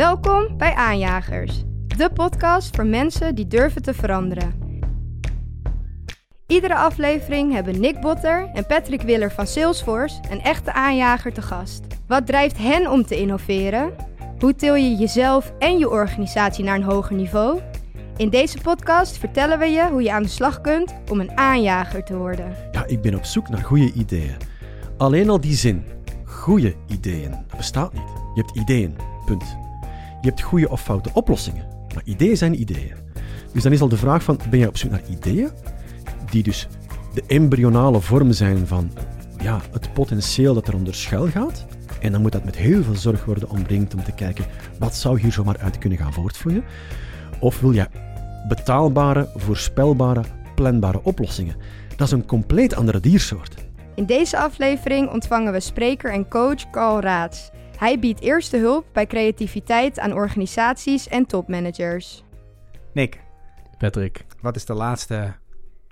Welkom bij Aanjagers, de podcast voor mensen die durven te veranderen. Iedere aflevering hebben Nick Botter en Patrick Willer van Salesforce een echte aanjager te gast. Wat drijft hen om te innoveren? Hoe til je jezelf en je organisatie naar een hoger niveau? In deze podcast vertellen we je hoe je aan de slag kunt om een aanjager te worden. Ja, ik ben op zoek naar goede ideeën. Alleen al die zin, goede ideeën, bestaat niet. Je hebt ideeën, punt. Je hebt goede of foute oplossingen, maar ideeën zijn ideeën. Dus dan is al de vraag van, ben je op zoek naar ideeën die dus de embryonale vorm zijn van ja, het potentieel dat eronder schuil gaat? En dan moet dat met heel veel zorg worden omringd om te kijken, wat zou hier zomaar uit kunnen gaan voortvloeien? Of wil je betaalbare, voorspelbare, planbare oplossingen? Dat is een compleet andere diersoort. In deze aflevering ontvangen we spreker en coach Carl Raats. Hij biedt eerste hulp bij creativiteit aan organisaties en topmanagers. Nick, Patrick. wat is de laatste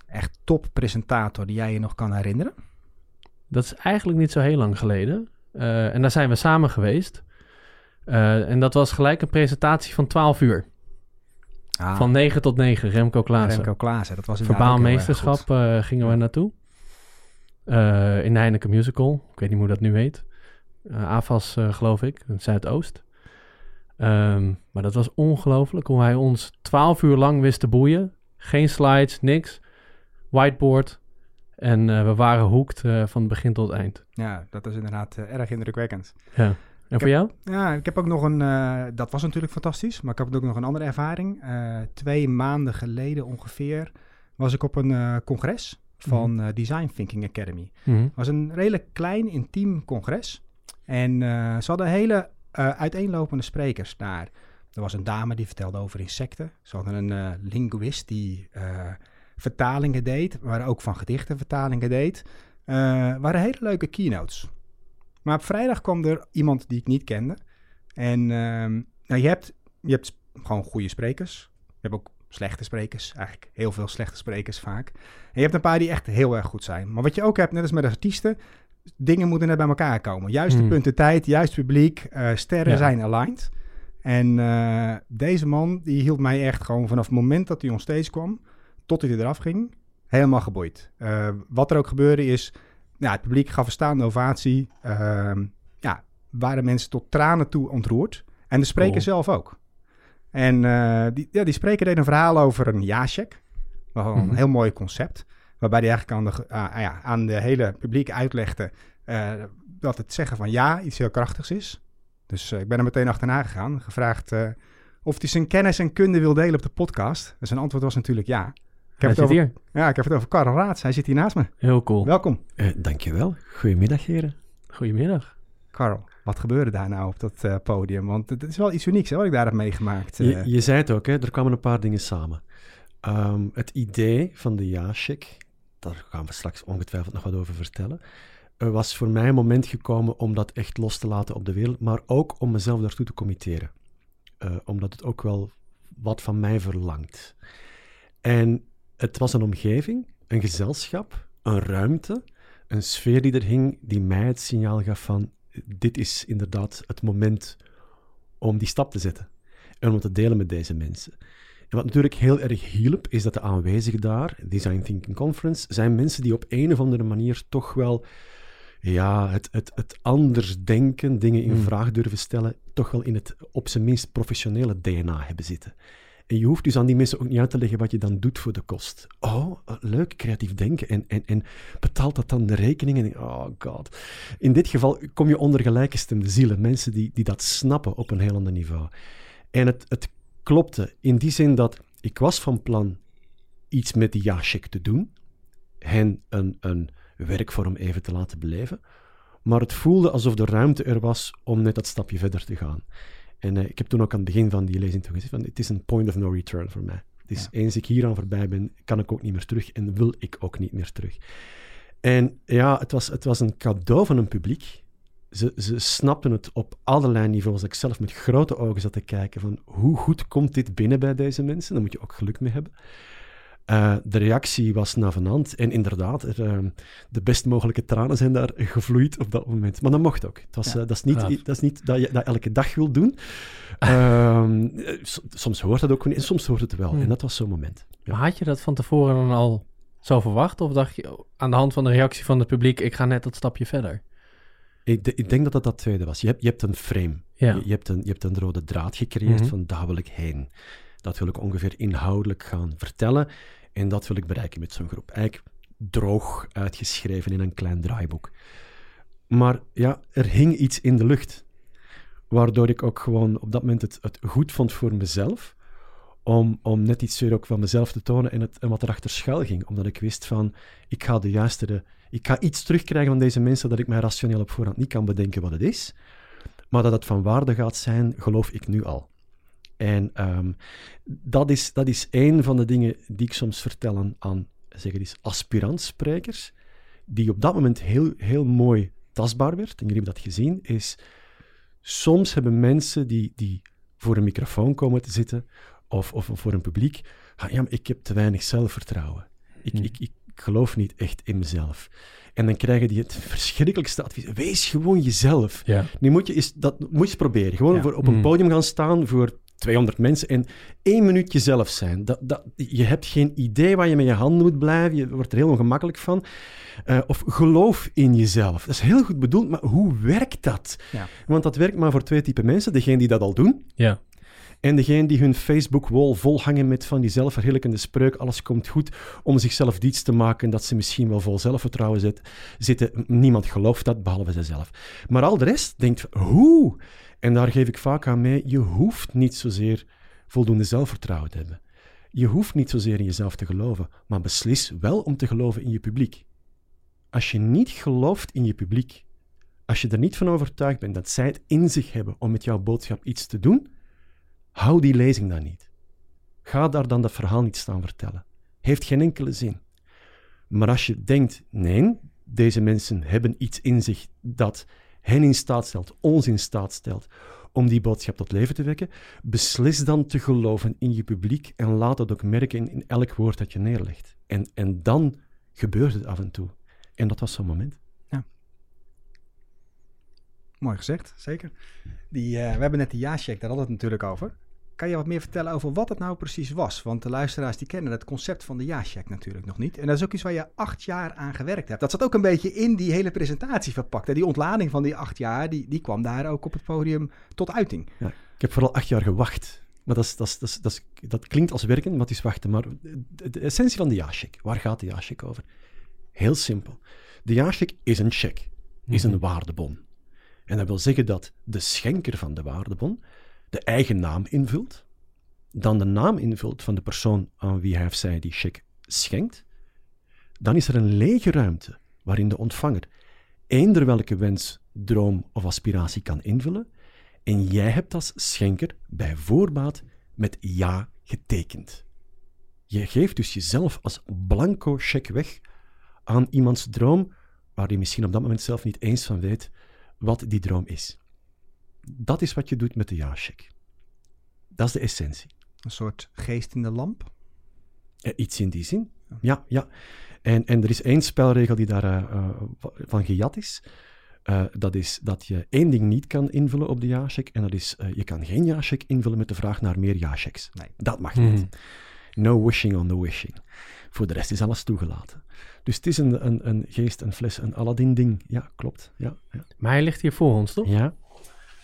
echt toppresentator die jij je nog kan herinneren? Dat is eigenlijk niet zo heel lang geleden. Uh, en daar zijn we samen geweest. Uh, en dat was gelijk een presentatie van 12 uur. Ah, Van 9 tot 9, Remco Klaassen. Remco Klaassen, dat was Verbaal meesterschap uh, gingen we naartoe. Uh, in de Heineken Musical. Ik weet niet hoe dat nu heet. Uh, AFAS, uh, geloof ik, in het Zuidoost. Um, maar dat was ongelooflijk hoe hij ons 12 uur lang wist te boeien. Geen slides, niks. Whiteboard. En uh, we waren hoekt uh, van begin tot eind. Ja, dat is inderdaad uh, erg indrukwekkend. Ja. En Ik voor jou? Ja, ik heb ook nog een, dat was natuurlijk fantastisch, maar ik heb ook nog een andere ervaring. Twee maanden geleden ongeveer was ik op een congres van Mhm. uh, Design Thinking Academy. Mhm. Het was een redelijk klein, intiem congres. En uh, ze hadden hele uh, uiteenlopende sprekers daar. Er was een dame die vertelde over insecten. Ze hadden een uh, linguist die vertalingen deed, maar ook van gedichten vertalingen deed. Waren hele leuke keynotes. Maar op vrijdag kwam er iemand die ik niet kende. En uh, nou, je, hebt, je hebt gewoon goede sprekers. Je hebt ook slechte sprekers. Eigenlijk heel veel slechte sprekers vaak. En je hebt een paar die echt heel erg goed zijn. Maar wat je ook hebt, net als met artiesten, dingen moeten er bij elkaar komen. Juiste Hmm. punten tijd, juist publiek, uh, sterren Ja. zijn aligned. En uh, deze man, die hield mij echt gewoon vanaf het moment dat hij onstage kwam, tot hij eraf ging, helemaal geboeid. Uh, wat er ook gebeurde is, ja, het publiek gaf een staande ovatie. Uh, ja, waren mensen tot tranen toe ontroerd. En de spreker Cool. zelf ook. En die, ja, die spreker deed een verhaal over een ja-check. Wel een Mhm. heel mooi concept. Waarbij hij eigenlijk aan de, uh, ja, aan de hele publiek uitlegde uh, dat het zeggen van ja iets heel krachtigs is. Dus uh, ik ben er meteen achterna gegaan. Gevraagd uh, of hij zijn kennis en kunde wil delen op de podcast. En zijn antwoord was natuurlijk ja. Ik Hij heb, het zit over, hier. ja, ik heb het over Karel Raats. Hij zit hier naast me. Heel cool. Welkom. Uh, dankjewel. Goedemiddag, heren. Goedemiddag. Karel, wat gebeurde daar nou op dat uh, podium? Want het is wel iets unieks hè, wat ik daar heb meegemaakt. Uh. Je, je, zei het ook, hè? er kwamen een paar dingen samen. Um, het idee van de ja-check, daar gaan we straks ongetwijfeld nog wat over vertellen, was voor mij een moment gekomen om dat echt los te laten op de wereld, maar ook om mezelf daartoe te committeren. Uh, omdat het ook wel wat van mij verlangt. En het was een omgeving, een gezelschap, een ruimte, een sfeer die er hing, die mij het signaal gaf van dit is inderdaad het moment om die stap te zetten en om te delen met deze mensen. En wat natuurlijk heel erg hielp, is dat de aanwezigen daar, Design Thinking Conference, zijn mensen die op een of andere manier toch wel ja, het, het, het anders denken, dingen in Hmm. vraag durven stellen, toch wel in het op zijn minst professionele DNA hebben zitten. En je hoeft dus aan die mensen ook niet uit te leggen wat je dan doet voor de kost. Oh, leuk, creatief denken. En, en, en betaalt dat dan de rekeningen? Oh god. In dit geval kom je onder gelijkgestemde zielen. Mensen die, die dat snappen op een heel ander niveau. En het, het klopte in die zin dat ik was van plan iets met die ja-check te doen. Hen een, een werkvorm even te laten beleven. Maar het voelde alsof de ruimte er was om net dat stapje verder te gaan. En uh, ik heb toen ook aan het begin van die lezing gezegd van het is een point of no return voor mij. Dus ja. eens ik hier aan voorbij ben, kan ik ook niet meer terug en wil ik ook niet meer terug. En ja, het was, het was een cadeau van een publiek. Ze, ze snapten het op allerlei niveaus. Ik zelf met grote ogen zat te kijken van hoe goed komt dit binnen bij deze mensen. Daar moet je ook geluk mee hebben. Eh, de reactie was navenant. En inderdaad, er, eh, de best mogelijke tranen zijn daar gevloeid op dat moment. Maar dat mocht ook. Het was, Ja. eh, dat, is niet, dat is niet dat je dat elke dag wil doen. Ehm, eh, soms hoort het ook niet en soms hoort het wel. Hmm. En dat was zo'n moment. Ja. Maar had je dat van tevoren dan al zo verwacht? Of dacht je oh, aan de hand van de reactie van het publiek, ik ga net dat stapje verder? Ik, de- ik denk dat dat dat tweede was. Je hebt, je hebt een frame. Ja. Je, je hebt een, je hebt een rode draad gecreëerd Mhm. van daar wil ik heen. Dat wil ik ongeveer inhoudelijk gaan vertellen. En dat wil ik bereiken met zo'n groep. Eigenlijk droog uitgeschreven in een klein draaiboek. Maar ja, er hing iets in de lucht. Waardoor ik ook gewoon op dat moment het, het goed vond voor mezelf. Om, om net iets weer ook van mezelf te tonen en, het, en wat erachter schuil ging. Omdat ik wist van, ik ga de juiste... Ik ga iets terugkrijgen van deze mensen dat ik mij rationeel op voorhand niet kan bedenken wat het is. Maar dat het van waarde gaat zijn, geloof ik nu al. En ehm, dat, is, dat is een van de dingen die ik soms vertel aan, zeg eens, aspirantsprekers, die op dat moment heel, heel mooi tastbaar werd. En jullie hebben dat gezien, is soms hebben mensen die, die voor een microfoon komen te zitten, of, of voor een publiek, ah, ja, maar ik heb te weinig zelfvertrouwen. Ik, Hmm. ik, ik geloof niet echt in mezelf. En dan krijgen die het verschrikkelijkste advies. Wees gewoon jezelf. Ja. Nu moet je eens, dat moet je eens proberen. Gewoon Ja. voor, op een Mm. podium gaan staan voor 200 mensen en één minuut jezelf zijn. Dat, dat, je hebt geen idee waar je met je hand moet blijven. Je wordt er heel ongemakkelijk van. Eh, of geloof in jezelf. Dat is heel goed bedoeld, maar hoe werkt dat? Ja. Want dat werkt maar voor twee typen mensen. Degene die dat al doen Ja. En degene die hun Facebook-wall volhangen met van die zelfverheerlijkende spreuk, alles komt goed, om zichzelf diets te maken dat ze misschien wel vol zelfvertrouwen zit, zitten. Niemand gelooft dat, behalve zijzelf. Maar al de rest denkt, hoe? En daar geef ik vaak aan mee, je hoeft niet zozeer voldoende zelfvertrouwen te hebben. Je hoeft niet zozeer in jezelf te geloven, maar beslis wel om te geloven in je publiek. Als je niet gelooft in je publiek, als je er niet van overtuigd bent dat zij het in zich hebben om met jouw boodschap iets te doen, hou die lezing dan niet. Ga daar dan dat verhaal niet staan vertellen. Heeft geen enkele zin. Maar als je denkt, nee, deze mensen hebben iets in zich dat hen in staat stelt, ons in staat stelt, om die boodschap tot leven te wekken, beslis dan te geloven in je publiek en laat dat ook merken in, elk woord dat je neerlegt. En, en dan gebeurt het af en toe. En dat was zo'n moment. Mooi gezegd, zeker. Die, eh, we hebben net de ja-check, daar we het natuurlijk over. Kan je wat meer vertellen over wat het nou precies was? Want de luisteraars die kennen het concept van de ja-check natuurlijk nog niet. En dat is ook iets waar je acht jaar aan gewerkt hebt. Dat zat ook een beetje in die hele presentatie verpakt. En die ontlading van die acht jaar, die, die kwam daar ook op het podium tot uiting. Ik heb vooral acht jaar gewacht. Maar dat, is, dat, is, dat, is, dat, klinkt als werken, maar het is wachten. Maar de, de essentie van de ja-check, waar gaat de ja-check over? Heel simpel. De ja-check is een check, is een waardebon. En dat wil zeggen dat de schenker van de waardebon de eigen naam invult, dan de naam invult van de persoon aan wie hij of zij die check schenkt. Dan is er een lege ruimte waarin de ontvanger eender welke wens, droom of aspiratie kan invullen. En jij hebt als schenker bij voorbaat met ja getekend. Je geeft dus jezelf als blanco cheque weg aan iemands droom, waar hij misschien op dat moment zelf niet eens van weet wat die droom is. Dat is wat je doet met de ja-cheque. Dat is de essentie. Een soort geest in de lamp. Eh, iets in die zin. Ja, ja. En, en er is één spelregel die daarvan van van gejat is. Eh, dat is dat je één ding niet kan invullen op de ja-check. En dat is, eh, je kan geen ja-check invullen met de vraag naar meer ja-checks. Nee. Dat mag niet. No wishing on the wishing. Voor de rest is alles toegelaten. Dus het is een, een, een geest, een fles, een Aladdin-ding. Ja, klopt. Ja, ja. Maar hij ligt hier voor ons, toch? ja.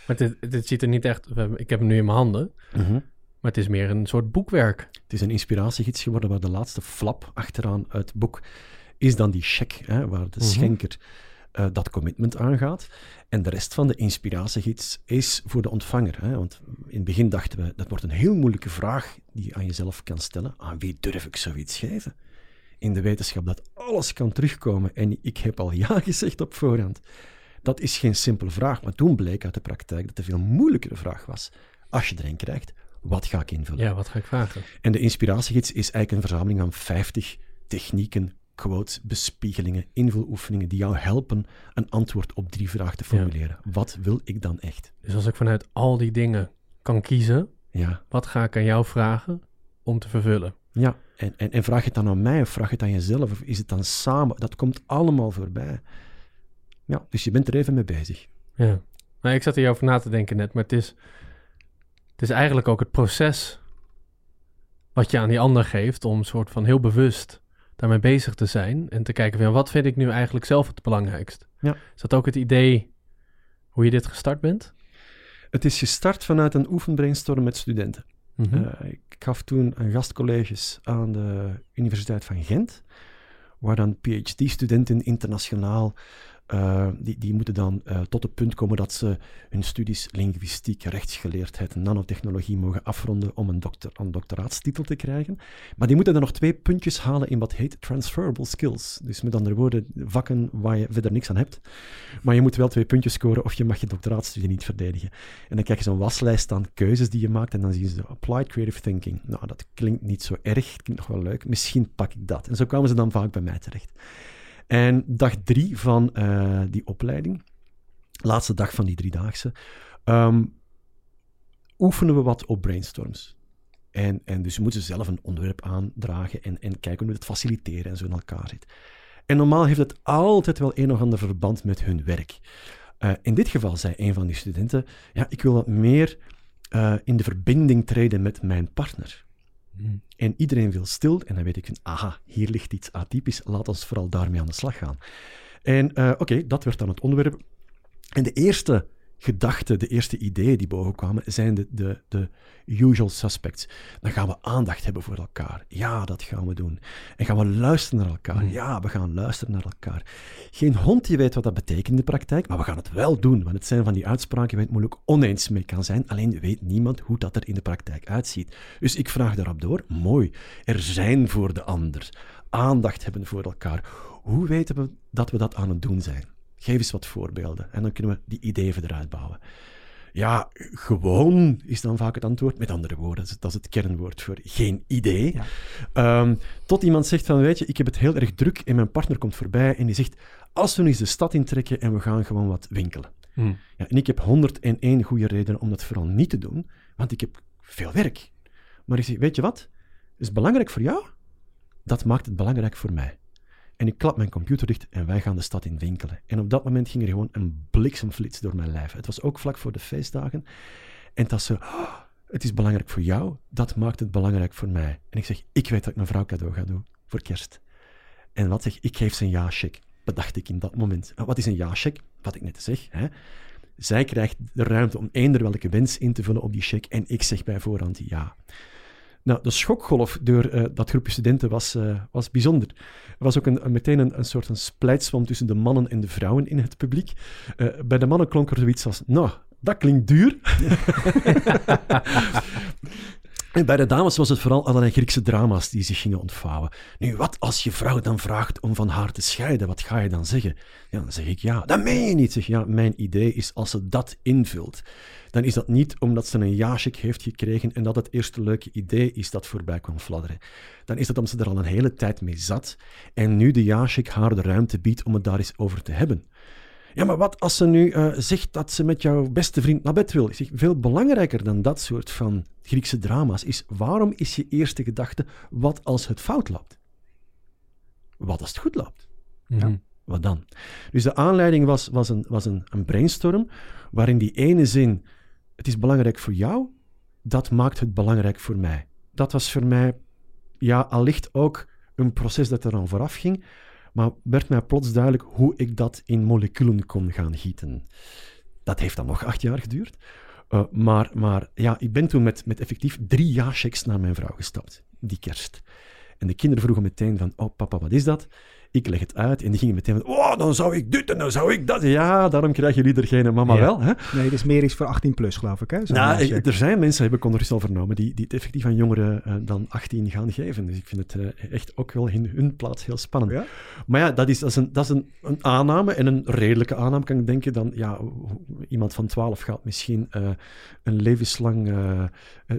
Maar dit, dit ziet er niet echt... Ik heb hem nu in mijn handen. Mhm. Maar het is meer een soort boekwerk. Het is een inspiratiegids geworden waar de laatste flap achteraan uit het boek is dan die check, hè, waar de Mhm. schenker eh, dat commitment aangaat. En de rest van de inspiratiegids is voor de ontvanger. Hè, want in het begin dachten we, dat wordt een heel moeilijke vraag die je aan jezelf kan stellen. Aan wie durf ik zoiets geven? In de wetenschap dat alles kan terugkomen en ik heb al ja gezegd op voorhand. Dat is geen simpele vraag, maar toen bleek uit de praktijk dat het een veel moeilijkere vraag was. Als je er een krijgt, wat ga ik invullen? Ja, wat ga ik vragen? En de inspiratiegids is eigenlijk een verzameling aan 50 technieken, quotes, bespiegelingen, invuloefeningen die jou helpen een antwoord op drie vragen te formuleren. Wat wil ik dan echt? Dus als ik vanuit al die dingen kan kiezen... Ja, wat ga ik aan jou vragen om te vervullen? ja. En, en, en vraag je het dan aan mij of vraag je het aan jezelf of is het dan samen? Dat komt allemaal voorbij. Ja, dus je bent er even mee bezig. Ja. Nou, ik zat hierover na te denken net, maar het is, het is eigenlijk ook het proces wat je aan die ander geeft om soort van heel bewust daarmee bezig te zijn en te kijken van wat vind ik nu eigenlijk zelf het belangrijkst. Ja. Is dat ook het idee hoe je dit gestart bent? Het is gestart vanuit een oefenbrainstorm met studenten. Mhm. Eh, ik gaf toen een gastcolleges aan de Universiteit van Gent, waar dan PhD-studenten internationaal, eh, die, die moeten dan eh, tot het punt komen dat ze hun studies linguïstiek, rechtsgeleerdheid en nanotechnologie mogen afronden om een, doctor, doctoraatstitel te krijgen. Maar die moeten dan nog twee puntjes halen in wat heet transferable skills. Dus met andere woorden, vakken waar je verder niks aan hebt. Maar je moet wel twee puntjes scoren of je mag je doctoraatstudie niet verdedigen. En dan krijg je zo'n waslijst aan keuzes die je maakt en dan zien ze applied creative thinking. Nou, dat klinkt niet zo erg, klinkt nog wel leuk. Misschien pak ik dat. En zo kwamen ze dan vaak bij mij terecht. En dag drie van eh, die opleiding, laatste dag van die driedaagse, ehm, oefenen we wat op brainstorms. En, en dus moeten ze zelf een onderwerp aandragen en, en kijken hoe we het faciliteren en zo in elkaar zit. En normaal heeft het altijd wel een of ander verband met hun werk. Uh, in dit geval zei een van die studenten, ja, ik wil wat meer uh, in de verbinding treden met mijn partner. Mm. En iedereen wil stil. En dan weet ik aha, hier ligt iets atypisch. Laat ons vooral daarmee aan de slag gaan. En uh, oké, dat werd dan het onderwerp. En de eerste gedachten, de eerste ideeën die bovenkwamen, zijn de, de, de usual suspects. Dan gaan we aandacht hebben voor elkaar. Ja, dat gaan we doen. En gaan we luisteren naar elkaar. Mm. Ja, we gaan luisteren naar elkaar. Geen hond die weet wat dat betekent in de praktijk, maar we gaan het wel doen. Want het zijn van die uitspraken waar je het moeilijk oneens mee kan zijn. Alleen weet niemand hoe dat er in de praktijk uitziet. Dus ik vraag daarop door. Mooi. Er zijn voor de ander. Aandacht hebben voor elkaar. Hoe weten we dat we dat aan het doen zijn? Geef eens wat voorbeelden en dan kunnen we die ideeën verder uitbouwen. Ja, gewoon is dan vaak het antwoord. Met andere woorden, dat is het kernwoord voor geen idee. Ja. Um, tot iemand zegt van, weet je, ik heb het heel erg druk en mijn partner komt voorbij en die zegt, als we nu eens de stad intrekken en we gaan gewoon wat winkelen. Mm. Ja, en ik heb 101 goede redenen om dat vooral niet te doen, want ik heb veel werk. Maar ik zeg, weet je wat? Is het belangrijk voor jou? Dat maakt het belangrijk voor mij. En ik klap mijn computer dicht en wij gaan de stad in winkelen. En op dat moment ging er gewoon een bliksemflits door mijn lijf. Het was ook vlak voor de feestdagen. En was zo, oh, het is belangrijk voor jou, dat maakt het belangrijk voor mij. En ik zeg, ik weet dat ik mijn vrouw cadeau ga doen voor kerst. En wat zeg ik, geef ze een ja-check. Bedacht ik in dat moment. En wat is een ja-check? Wat ik net zeg. Hè? Zij krijgt de ruimte om eender welke wens in te vullen op die check. En ik zeg bij voorhand ja. Nou, de schokgolf door uh, dat groepje studenten was, uh, was bijzonder. Er was ook een, een, meteen een, een soort een splijtswam tussen de mannen en de vrouwen in het publiek. Uh, bij de mannen klonk er zoiets als, nou, dat klinkt duur. en bij de dames was het vooral allerlei Griekse drama's die zich gingen ontvouwen. Nu, wat als je vrouw dan vraagt om van haar te scheiden? Wat ga je dan zeggen? Ja, dan zeg ik ja. Dat meen je niet. Zeg ja, mijn idee is als ze dat invult, dan is dat niet omdat ze een ja-check heeft gekregen en dat het eerste leuke idee is dat voorbij kwam fladderen. Dan is dat omdat ze er al een hele tijd mee zat en nu de ja-check haar de ruimte biedt om het daar eens over te hebben. Ja, maar wat als ze nu uh, zegt dat ze met jouw beste vriend naar bed wil? Ik zeg, veel belangrijker dan dat soort van Griekse drama's is, waarom is je eerste gedachte, wat als het fout loopt? Wat als het goed loopt? Mm -hmm. ja, wat dan? Dus de aanleiding was, was, een, was een, een brainstorm, waarin die ene zin, het is belangrijk voor jou, dat maakt het belangrijk voor mij. Dat was voor mij, ja, allicht ook een proces dat er aan vooraf ging, maar werd mij plots duidelijk hoe ik dat in moleculen kon gaan gieten. Dat heeft dan nog acht jaar geduurd. Uh, maar, maar ja, ik ben toen met, met effectief drie ja-checks naar mijn vrouw gestapt, die kerst. En de kinderen vroegen meteen van, oh papa, wat is dat? Ik leg het uit en die gingen meteen van, oh, dan zou ik dit en dan zou ik dat. Ja, daarom krijgen jullie er geen mama Ja. wel. Hè? Nee, is meer iets voor 18 plus, geloof ik. Hè? Nou, er zijn mensen, heb ik ondertussen al vernomen, die, die het effectief aan jongeren eh, dan 18 gaan geven. Dus ik vind het eh, echt ook wel in hun plaats heel spannend. Ja? Maar ja, dat is, dat is, een, dat is een, een aanname en een redelijke aanname, kan ik denken. Dan, ja, iemand van 12 gaat misschien eh, een levenslang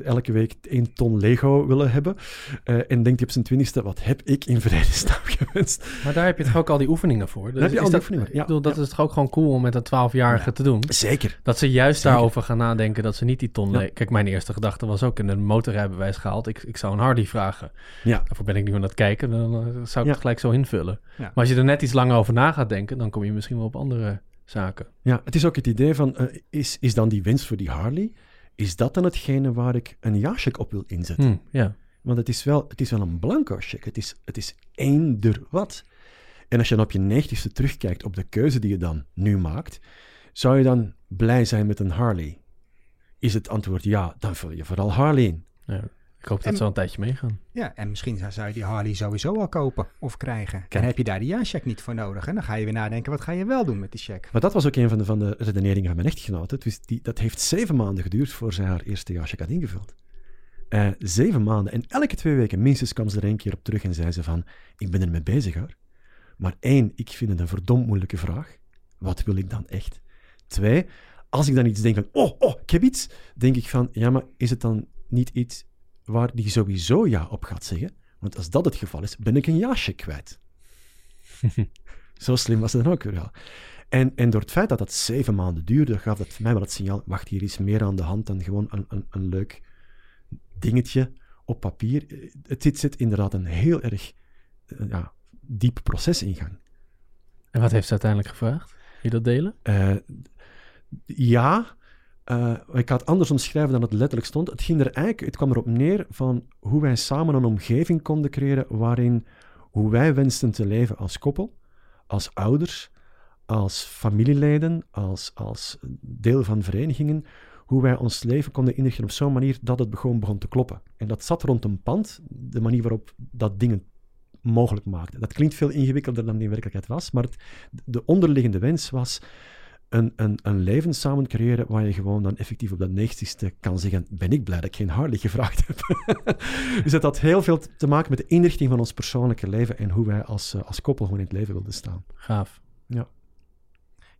elke week één ton Lego willen hebben. En denkt hij op zijn twintigste, wat heb ik in vredesnaam gewenst? Maar daar heb je toch ook al die oefeningen voor? Dus heb je al die dat, oefeningen, ja. Ik bedoel, dat Ja. is toch ook gewoon cool om met een 12-jarige te doen? Zeker. Dat ze juist Zeker. daarover gaan nadenken dat ze niet die ton... Ja. Kijk, mijn eerste gedachte was ook in een motorrijbewijs gehaald. Ik, ik zou een Harley vragen. Ja. Daarvoor ben ik nu aan het kijken. Dan eh, zou ik het gelijk zo invullen. Maar als je er net iets langer over na gaat denken... dan kom je misschien wel op andere zaken. Ja, het is ook het idee van, eh, is, is dan die winst voor die Harley, is dat dan hetgene waar ik een jaarcheck op wil inzetten? Hm, ja. Want het is wel, het is wel een blanco check. Het is, het is eender wat. En als je dan op je negentigste terugkijkt op de keuze die je dan nu maakt, zou je dan blij zijn met een Harley? Is het antwoord ja, dan vul je vooral Harley in. ja. Ik hoop dat En- ze al een tijdje meegaan. Ja, en misschien zou- je die Harley sowieso al kopen of krijgen. Kijk. En heb je daar die jaarcheck niet voor nodig. En dan ga je weer nadenken, wat ga je wel doen met die check? Maar dat was ook een van de, van de redeneringen van mijn echtgenote. Dus die, dat heeft zeven maanden geduurd voor zij haar eerste jaarcheck had ingevuld. Eh, zeven maanden. En elke twee weken minstens kwam ze er een keer op terug en zei ze van, ik ben ermee bezig hoor. Maar één, ik vind het een verdomd moeilijke vraag. Wat wil ik dan echt? Twee, als ik dan iets denk van, oh, oh, ik heb iets, denk ik van, ja, maar is het dan niet iets waar die sowieso ja op gaat zeggen? Want als dat het geval is, ben ik een ja-check kwijt. Zo slim was het dan ook weer. En, en door het feit dat dat zeven maanden duurde, gaf dat voor mij wel het signaal, wacht, hier is meer aan de hand dan gewoon een, een, een leuk dingetje op papier. Eh, Het zit, zit inderdaad een heel erg eh, ja, diep proces in gang. En wat heeft ze uiteindelijk gevraagd? Wil je dat delen? Eh, ja, eh, ik ga het anders omschrijven dan het letterlijk stond. Het, ging er eigenlijk, het kwam erop neer van hoe wij samen een omgeving konden creëren waarin hoe wij wensten te leven als koppel, als ouders, als familieleden, als, als deel van verenigingen, hoe wij ons leven konden inrichten op zo'n manier dat het gewoon begon te kloppen. En dat zat rond een pand, de manier waarop dat dingen mogelijk maakte. Dat klinkt veel ingewikkelder dan die in werkelijkheid was, maar het, de onderliggende wens was een, een, een leven samen creëren waar je gewoon dan effectief op dat negentigste kan zeggen, ben ik blij dat ik geen Harley gevraagd heb. dus dat had heel veel te maken met de inrichting van ons persoonlijke leven en hoe wij als, eh, als koppel gewoon in het leven wilden staan. Gaaf.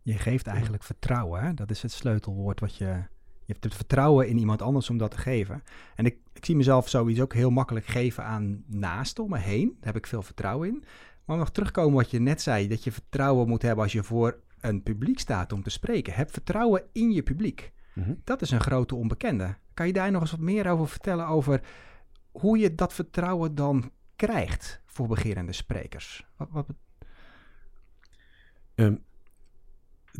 Je geeft eigenlijk vertrouwen. Hè? Dat is het sleutelwoord wat je... Je hebt het vertrouwen in iemand anders om dat te geven. En ik, ik zie mezelf zoiets ook heel makkelijk geven aan naasten om me heen. Daar heb ik veel vertrouwen in. Maar nog terugkomen wat je net zei, dat je vertrouwen moet hebben als je voor een publiek staat om te spreken. Heb vertrouwen in je publiek. Mhm. Dat is een grote onbekende. Kan je daar nog eens wat meer over vertellen over hoe je dat vertrouwen dan krijgt voor beginnende sprekers? Wat, wat, Ehm,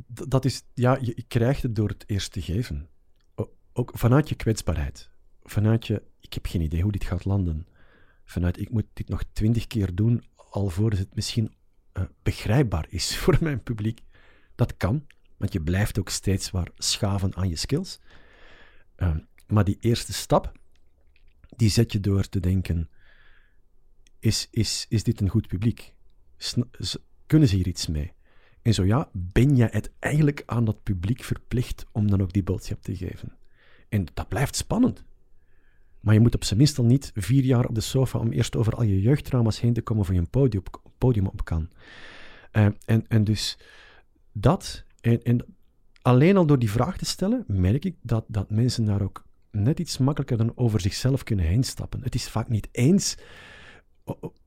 dat is, ja, je, je krijgt het door het eerst te geven. Ook vanuit je kwetsbaarheid. Vanuit je, ik heb geen idee hoe dit gaat landen. Vanuit, ik moet dit nog twintig keer doen, alvorens het misschien eh, begrijpbaar is voor mijn publiek. Dat kan, want je blijft ook steeds waar schaven aan je skills. Ehm, maar die eerste stap, die zet je door te denken, is, is, is dit een goed publiek? Kunnen ze hier iets mee? En zo ja, ben je het eigenlijk aan dat publiek verplicht om dan ook die boodschap te geven? En dat blijft spannend. Maar je moet op zijn minst al niet vier jaar op de sofa om eerst over al je jeugdtrauma's heen te komen voor je een podium, podium op kan. Eh, en, en dus dat, en, en alleen al door die vraag te stellen, merk ik dat, dat mensen daar ook net iets makkelijker dan over zichzelf kunnen heen stappen. Het is vaak niet eens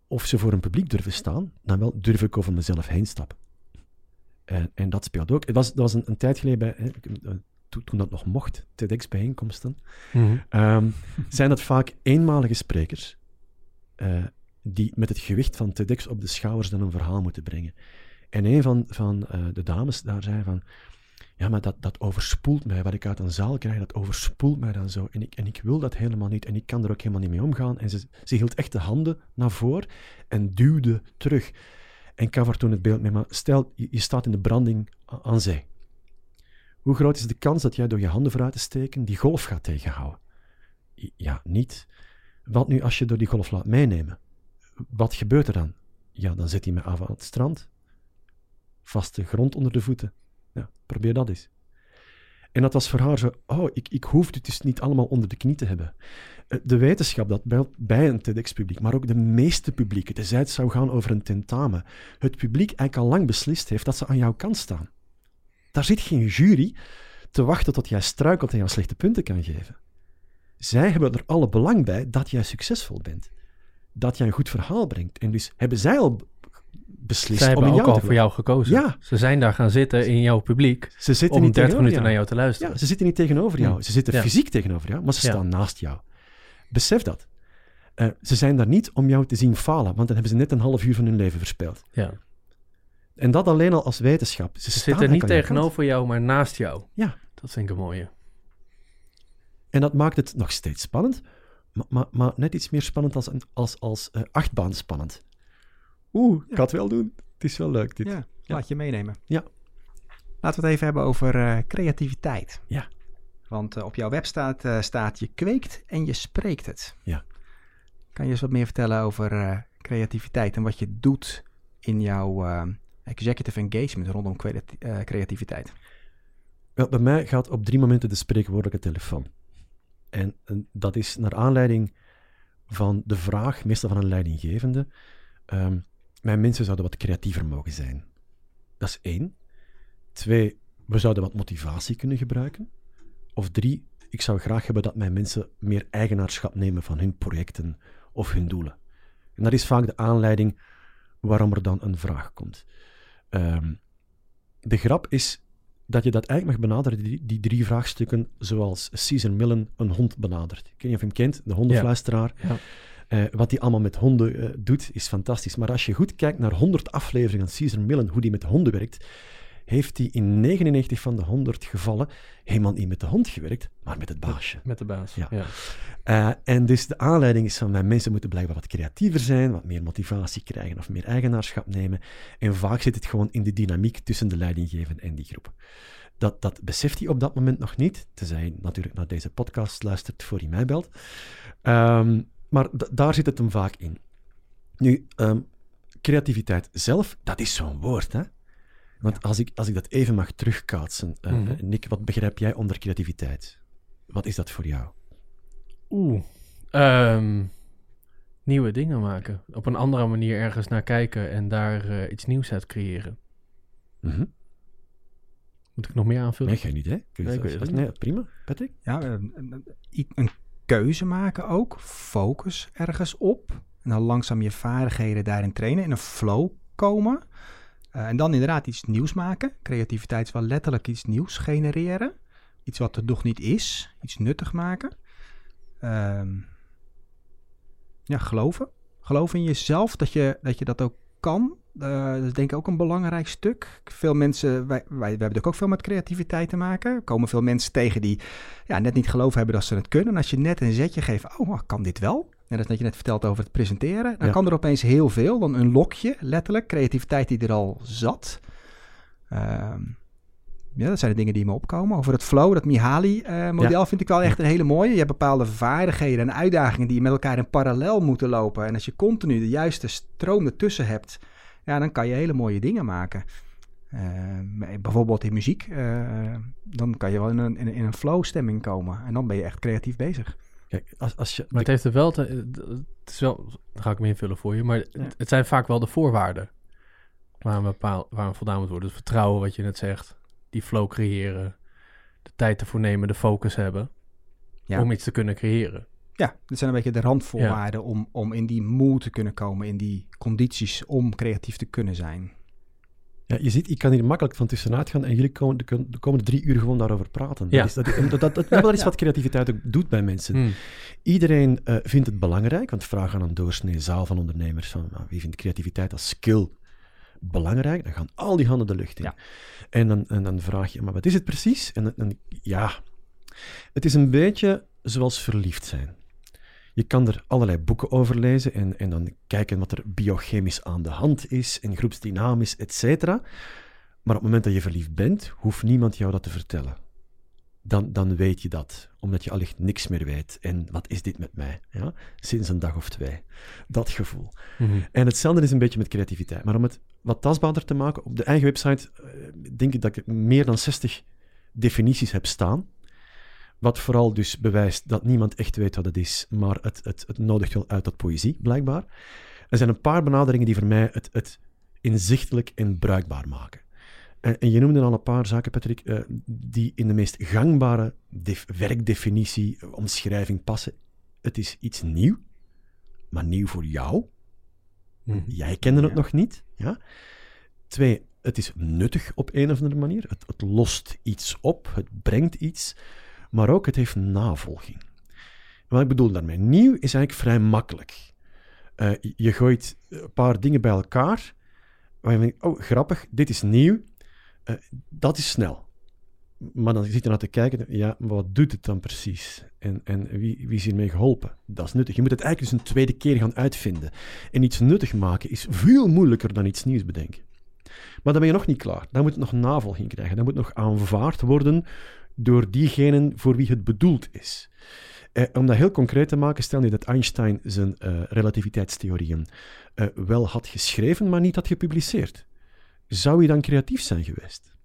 of ze voor een publiek durven staan, dan wel durf ik over mezelf heen stappen. En, en dat speelt ook. Het was, dat was een, een tijd geleden bij, hè, toen, dat nog mocht, TEDx-bijeenkomsten, Mhm. Ehm, zijn dat vaak eenmalige sprekers eh, die met het gewicht van TEDx op de schouders dan een verhaal moeten brengen. En een van, van eh, de dames daar zei van, ja, maar dat, dat overspoelt mij. Wat ik uit een zaal krijg, dat overspoelt mij dan zo. En ik, en ik wil dat helemaal niet. En ik kan er ook helemaal niet mee omgaan. En ze, ze hield echt de handen naar voren en duwde terug. En ik toen het beeld mee, maar stel, je, je staat in de branding aan zee. Hoe groot is de kans dat jij door je handen vooruit te steken die golf gaat tegenhouden? Ja, niet. Wat nu als je door die golf laat meenemen? Wat gebeurt er dan? Ja, dan zet hij me af aan het strand. Vaste grond onder de voeten. Ja, probeer dat eens. En dat was voor haar zo, oh, ik, ik hoef het dus niet allemaal onder de knie te hebben. Eh, De wetenschap dat bij een TEDx-publiek, maar ook de meeste publieken, tenzij het zou gaan over een tentamen, het publiek eigenlijk al lang beslist heeft dat ze aan jouw kant staan. Daar zit geen jury te wachten tot jij struikelt en jouw slechte punten kan geven. Zij hebben er alle belang bij dat jij succesvol bent. Dat jij een goed verhaal brengt. En dus hebben zij al beslist Zij om hebben ook jou al voor jou gekozen. Ja. Ze zijn daar gaan zitten in jouw publiek Ze zitten om niet 30 tegenover minuten jou. naar jou te luisteren. Ja, ze zitten niet tegenover jou. Hmm. Ze zitten Ja. fysiek tegenover jou, maar ze staan naast jou. Besef dat. Eh, ze zijn daar niet om jou te zien falen, want dan hebben ze net een half uur van hun leven verspeeld. Ja. En dat alleen al als wetenschap. Ze, Ze staan zitten niet tegenover jou, maar naast jou. Ja. Dat vind ik een mooie. En dat maakt het nog steeds spannend, maar, maar, maar net iets meer spannend als, een, als, als eh, achtbaan spannend. Oeh, ik ga het wel doen. Het is wel leuk dit. Ja, laat je meenemen. Ja. Laten we het even hebben over eh, creativiteit. Ja. Want eh, op jouw website eh, staat je kweekt en je spreekt het. Ja. Kan je eens wat meer vertellen over eh, creativiteit en wat je doet in jouw eh, executive engagement rondom eh, creativiteit? Wel, bij mij gaat op drie momenten de spreekwoordelijke telefoon. En, en dat is naar aanleiding van de vraag, meestal van een leidinggevende, ehm, mijn mensen zouden wat creatiever mogen zijn. Dat is één. Twee, we zouden wat motivatie kunnen gebruiken. Of drie, ik zou graag hebben dat mijn mensen meer eigenaarschap nemen van hun projecten of hun doelen. En dat is vaak de aanleiding waarom er dan een vraag komt. Ehm, de grap is dat je dat eigenlijk mag benaderen, die, die drie vraagstukken, zoals Caesar Millen een hond benadert. Ik weet niet of je hem kent, de hondenfluisteraar. Ja. Eh, wat hij allemaal met honden eh, doet, is fantastisch. Maar als je goed kijkt naar 100 afleveringen van Caesar Millen, hoe die met honden werkt, heeft hij in 99 van de 100 gevallen helemaal niet met de hond gewerkt, maar met het baasje. Met de baas. Ja. Ja. Eh, en dus de aanleiding is van mijn mensen moeten blijkbaar wat creatiever zijn, wat meer motivatie krijgen of meer eigenaarschap nemen. En vaak zit het gewoon in de dynamiek tussen de leidinggevende en die groep. Dat, dat beseft hij op dat moment nog niet, tenzij hij natuurlijk naar deze podcast luistert voor hij mij belt. Ehm, maar daar zit het hem vaak in. Nu, ehm, creativiteit zelf, dat is zo'n woord, hè? Want als, ik, als ik dat even mag terugkaatsen, eh, Mhm. Nick, wat begrijp jij onder creativiteit? Wat is dat voor jou? Oeh. Ehm, nieuwe dingen maken. Op een andere manier ergens naar kijken en daar eh, iets nieuws uit creëren. Mhm. Moet ik nog meer aanvullen? Nee, geen idee. Kun je Nee, ik dat- nee, prima, Patrick. Ja, een, een, een- een keuze maken ook. Focus ergens op. En dan langzaam je vaardigheden daarin trainen. In een flow komen. Eh, en dan inderdaad iets nieuws maken. Creativiteit is wel letterlijk iets nieuws genereren. Iets wat er nog niet is. Iets nuttig maken. Ehm, ja, geloven. Geloven in jezelf dat je dat, je dat ook kan. Eh, dat is denk ik ook een belangrijk stuk. Veel mensen, wij, wij, hebben natuurlijk ook veel met creativiteit te maken. Er komen veel mensen tegen die ja, net niet geloof hebben dat ze het kunnen. En als je net een zetje geeft, oh, kan dit wel? Net als dat je net vertelt over het presenteren. Dan Ja. kan er opeens heel veel. Dan een lokje, letterlijk. Creativiteit die er al zat. Ehm, ja, dat zijn de dingen die me opkomen. Over het flow, dat Mihaly-model vind ik wel echt een hele mooie. Je hebt bepaalde vaardigheden en uitdagingen die met elkaar in parallel moeten lopen. En als je continu de juiste stroom ertussen hebt, ja, dan kan je hele mooie dingen maken. Eh, bijvoorbeeld in muziek, eh, dan kan je wel in een, in, een- in een flow-stemming komen. En dan ben je echt creatief bezig. Kijk, als, als je... Maar het heeft er wel, te, het is wel, dan ga ik hem invullen voor je, maar het, het zijn vaak wel de voorwaarden waar een, bepaal, waar een voldaan moet worden. Het vertrouwen, wat je net zegt, die flow creëren, de tijd ervoor nemen, de focus hebben, Ja. om iets te kunnen creëren. Ja, dit zijn een beetje de randvoorwaarden om, om in die mood te kunnen komen, in die condities om creatief te kunnen zijn. Ja, je ziet, ik kan hier makkelijk van tussenuit gaan en jullie komen de, de komende drie uur gewoon daarover praten. Ja. Dat is, dat, dat, dat, dat, dat is wat creativiteit ook doet bij mensen. Hmm. Iedereen eh, vindt het belangrijk, want vraag aan een doorsnee zaal van ondernemers van nou, wie vindt creativiteit als skill belangrijk, dan gaan al die handen de lucht in. Ja. En, dan, en dan vraag je, maar wat is het precies? En, dan- ja, het is een beetje zoals verliefd zijn. Je kan er allerlei boeken over lezen en, en dan kijken wat er biochemisch aan de hand is en groepsdynamisch, et cetera. Maar op het moment dat je verliefd bent, hoeft niemand jou dat te vertellen. Dan, dan weet je dat, omdat je allicht niks meer weet. En wat is dit met mij? Ja? Sinds een dag of twee. Dat gevoel. Mhm. En hetzelfde is een beetje met creativiteit. Maar om het wat tastbaarder te maken, op de eigen website eh, denk ik dat ik meer dan 60 definities heb staan. Wat vooral dus bewijst dat niemand echt weet wat het is, maar het, het, het nodigt wel uit tot poëzie, blijkbaar. Er zijn een paar benaderingen die voor mij het, het inzichtelijk en bruikbaar maken. En, en je noemde al een paar zaken, Patrick, eh, die in de meest gangbare def- werkdefinitie, eh, omschrijving passen. Het is iets nieuw, maar nieuw voor jou. Mhm. Jij kende het Ja. nog niet. Ja? Twee, het is nuttig op een of andere manier. Het, het lost iets op, het brengt iets, maar ook het heeft navolging. Wat ik bedoel daarmee, nieuw is eigenlijk vrij makkelijk. Eh, je gooit een paar dingen bij elkaar, waar je denkt, oh grappig, dit is nieuw, Eh, dat is snel. Maar dan zit je naar te kijken, ja, maar wat doet het dan precies? En, en wie, wie is hiermee geholpen? Dat is nuttig. Je moet het eigenlijk dus een tweede keer gaan uitvinden. En iets nuttig maken is veel moeilijker dan iets nieuws bedenken. Maar dan ben je nog niet klaar. Dan moet het nog navolging krijgen. Dan moet het nog aanvaard worden door diegenen voor wie het bedoeld is. Eh, om dat heel concreet te maken, stel nu dat Einstein zijn eh, relativiteitstheorieën eh, wel had geschreven, maar niet had gepubliceerd. Zou hij dan creatief zijn geweest?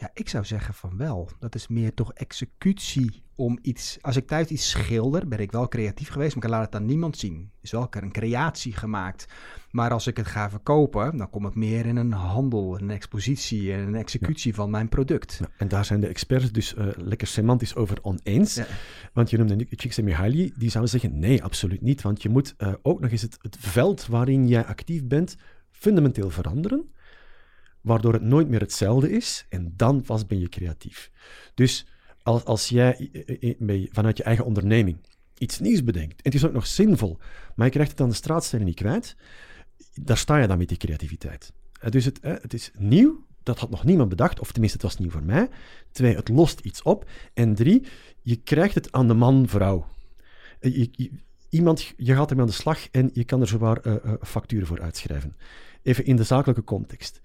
Ja, ik zou zeggen van wel. Dat is meer toch executie om iets... Als ik thuis iets schilder, ben ik wel creatief geweest, maar ik laat het aan niemand zien. is wel een creatie gemaakt. Maar als ik het ga verkopen, dan komt het meer in een handel, een expositie en een executie van mijn product. En daar zijn de experts dus eh, lekker semantisch over oneens. Ja. Want je noemde Csikszentmihalyi, die zou zeggen nee, absoluut niet. Want je moet eh, ook nog eens het, het veld waarin jij actief bent fundamenteel veranderen, waardoor het nooit meer hetzelfde is. En dan pas ben je creatief. Dus als, als jij vanuit je eigen onderneming iets nieuws bedenkt, en het is ook nog zinvol, maar je krijgt het aan de straatstenen niet kwijt, daar sta je dan met die creativiteit. Eh, Dus het, eh, het is nieuw, dat had nog niemand bedacht, of tenminste, het was nieuw voor mij. Twee, het lost iets op. En drie, je krijgt het aan de man, vrouw. Eh, iemand, je gaat ermee aan de slag en je kan er zowaar eh, facturen voor uitschrijven. Even in de zakelijke context.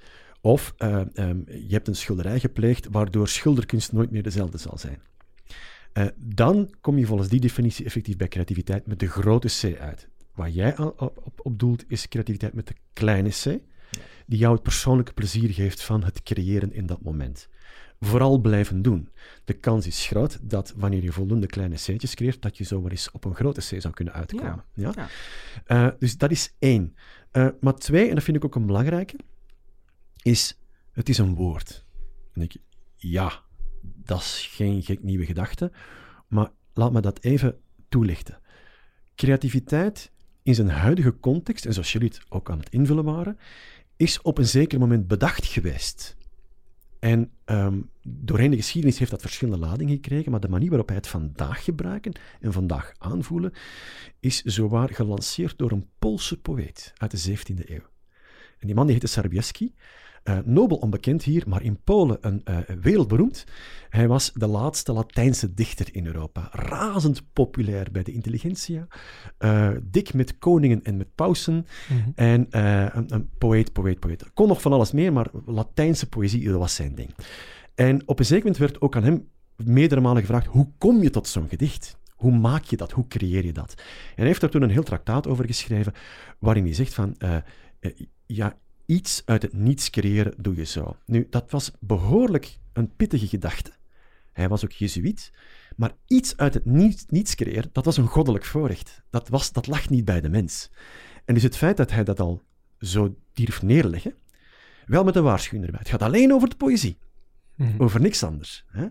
Of eh, ehm, je hebt een schilderij gepleegd waardoor schilderkunst nooit meer dezelfde zal zijn. Eh, dan kom je volgens die definitie effectief bij creativiteit met de grote C uit. Waar jij op, op, op doelt, is creativiteit met de kleine C, die jou het persoonlijke plezier geeft van het creëren in dat moment. Vooral blijven doen. De kans is groot dat wanneer je voldoende kleine C'tjes creëert, dat je zomaar eens op een grote C zou kunnen uitkomen. Ja. Ja. Eh, dus dat is één. Maar twee, en dat vind ik ook een belangrijke, is het is een woord. En ik, ja, dat is geen gek nieuwe gedachte, maar laat me dat even toelichten. Creativiteit in zijn huidige context, en zoals jullie het ook aan het invullen waren, is op een zeker moment bedacht geweest. En ehm, doorheen de geschiedenis heeft dat verschillende ladingen gekregen, maar de manier waarop wij het vandaag gebruiken en vandaag aanvoelen, is zowaar gelanceerd door een Poolse poëet uit de 17e eeuw. En die man die heette Sarbiewski, eh, nobel onbekend hier, maar in Polen een eh, wereldberoemd. Hij was de laatste Latijnse dichter in Europa. Razend populair bij de intelligentsia. eh, dik met koningen en met pausen. Mhm. En een, een poëet, poëet, poëet. Kon nog van alles meer, maar Latijnse poëzie, dat was zijn ding. En op een zeker moment werd ook aan hem meerdere malen gevraagd, hoe kom je tot zo'n gedicht? Hoe maak je dat? Hoe creëer je dat? En hij heeft daar toen een heel traktaat over geschreven, waarin hij zegt van, ja, iets uit het niets creëren doe je zo. Nu, dat was behoorlijk een pittige gedachte. Hij was ook jezuïet. Maar iets uit het niets, niets creëren, dat was een goddelijk voorrecht. Dat, was, dat lag niet bij de mens. En dus het feit dat hij dat al zo durft neerleggen, wel met een waarschuwing erbij. Het gaat alleen over de poëzie, Mhm. over niks anders. Hè?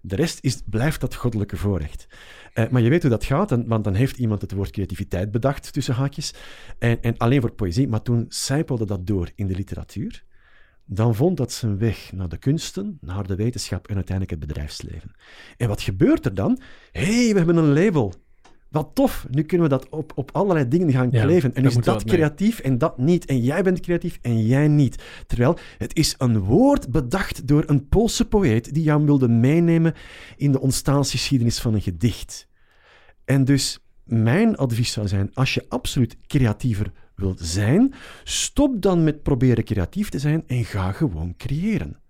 De rest is, blijft dat goddelijke voorrecht. Eh, maar je weet hoe dat gaat, want dan heeft iemand het woord creativiteit bedacht, tussen haakjes, en, en alleen voor poëzie, maar toen sijpelde dat door in de literatuur, dan vond dat zijn weg naar de kunsten, naar de wetenschap en uiteindelijk het bedrijfsleven. En wat gebeurt er dan? Hé, hey, we hebben een label. Wat tof, nu kunnen we dat op, op allerlei dingen gaan Ja, kleven. En is dat creatief en dat niet. En jij bent creatief en jij niet. Terwijl het is een woord bedacht door een Poolse poëet die jou wilde meenemen in de ontstaansgeschiedenis van een gedicht. En dus mijn advies zou zijn, als je absoluut creatiever wilt zijn, stop dan met proberen creatief te zijn en ga gewoon creëren.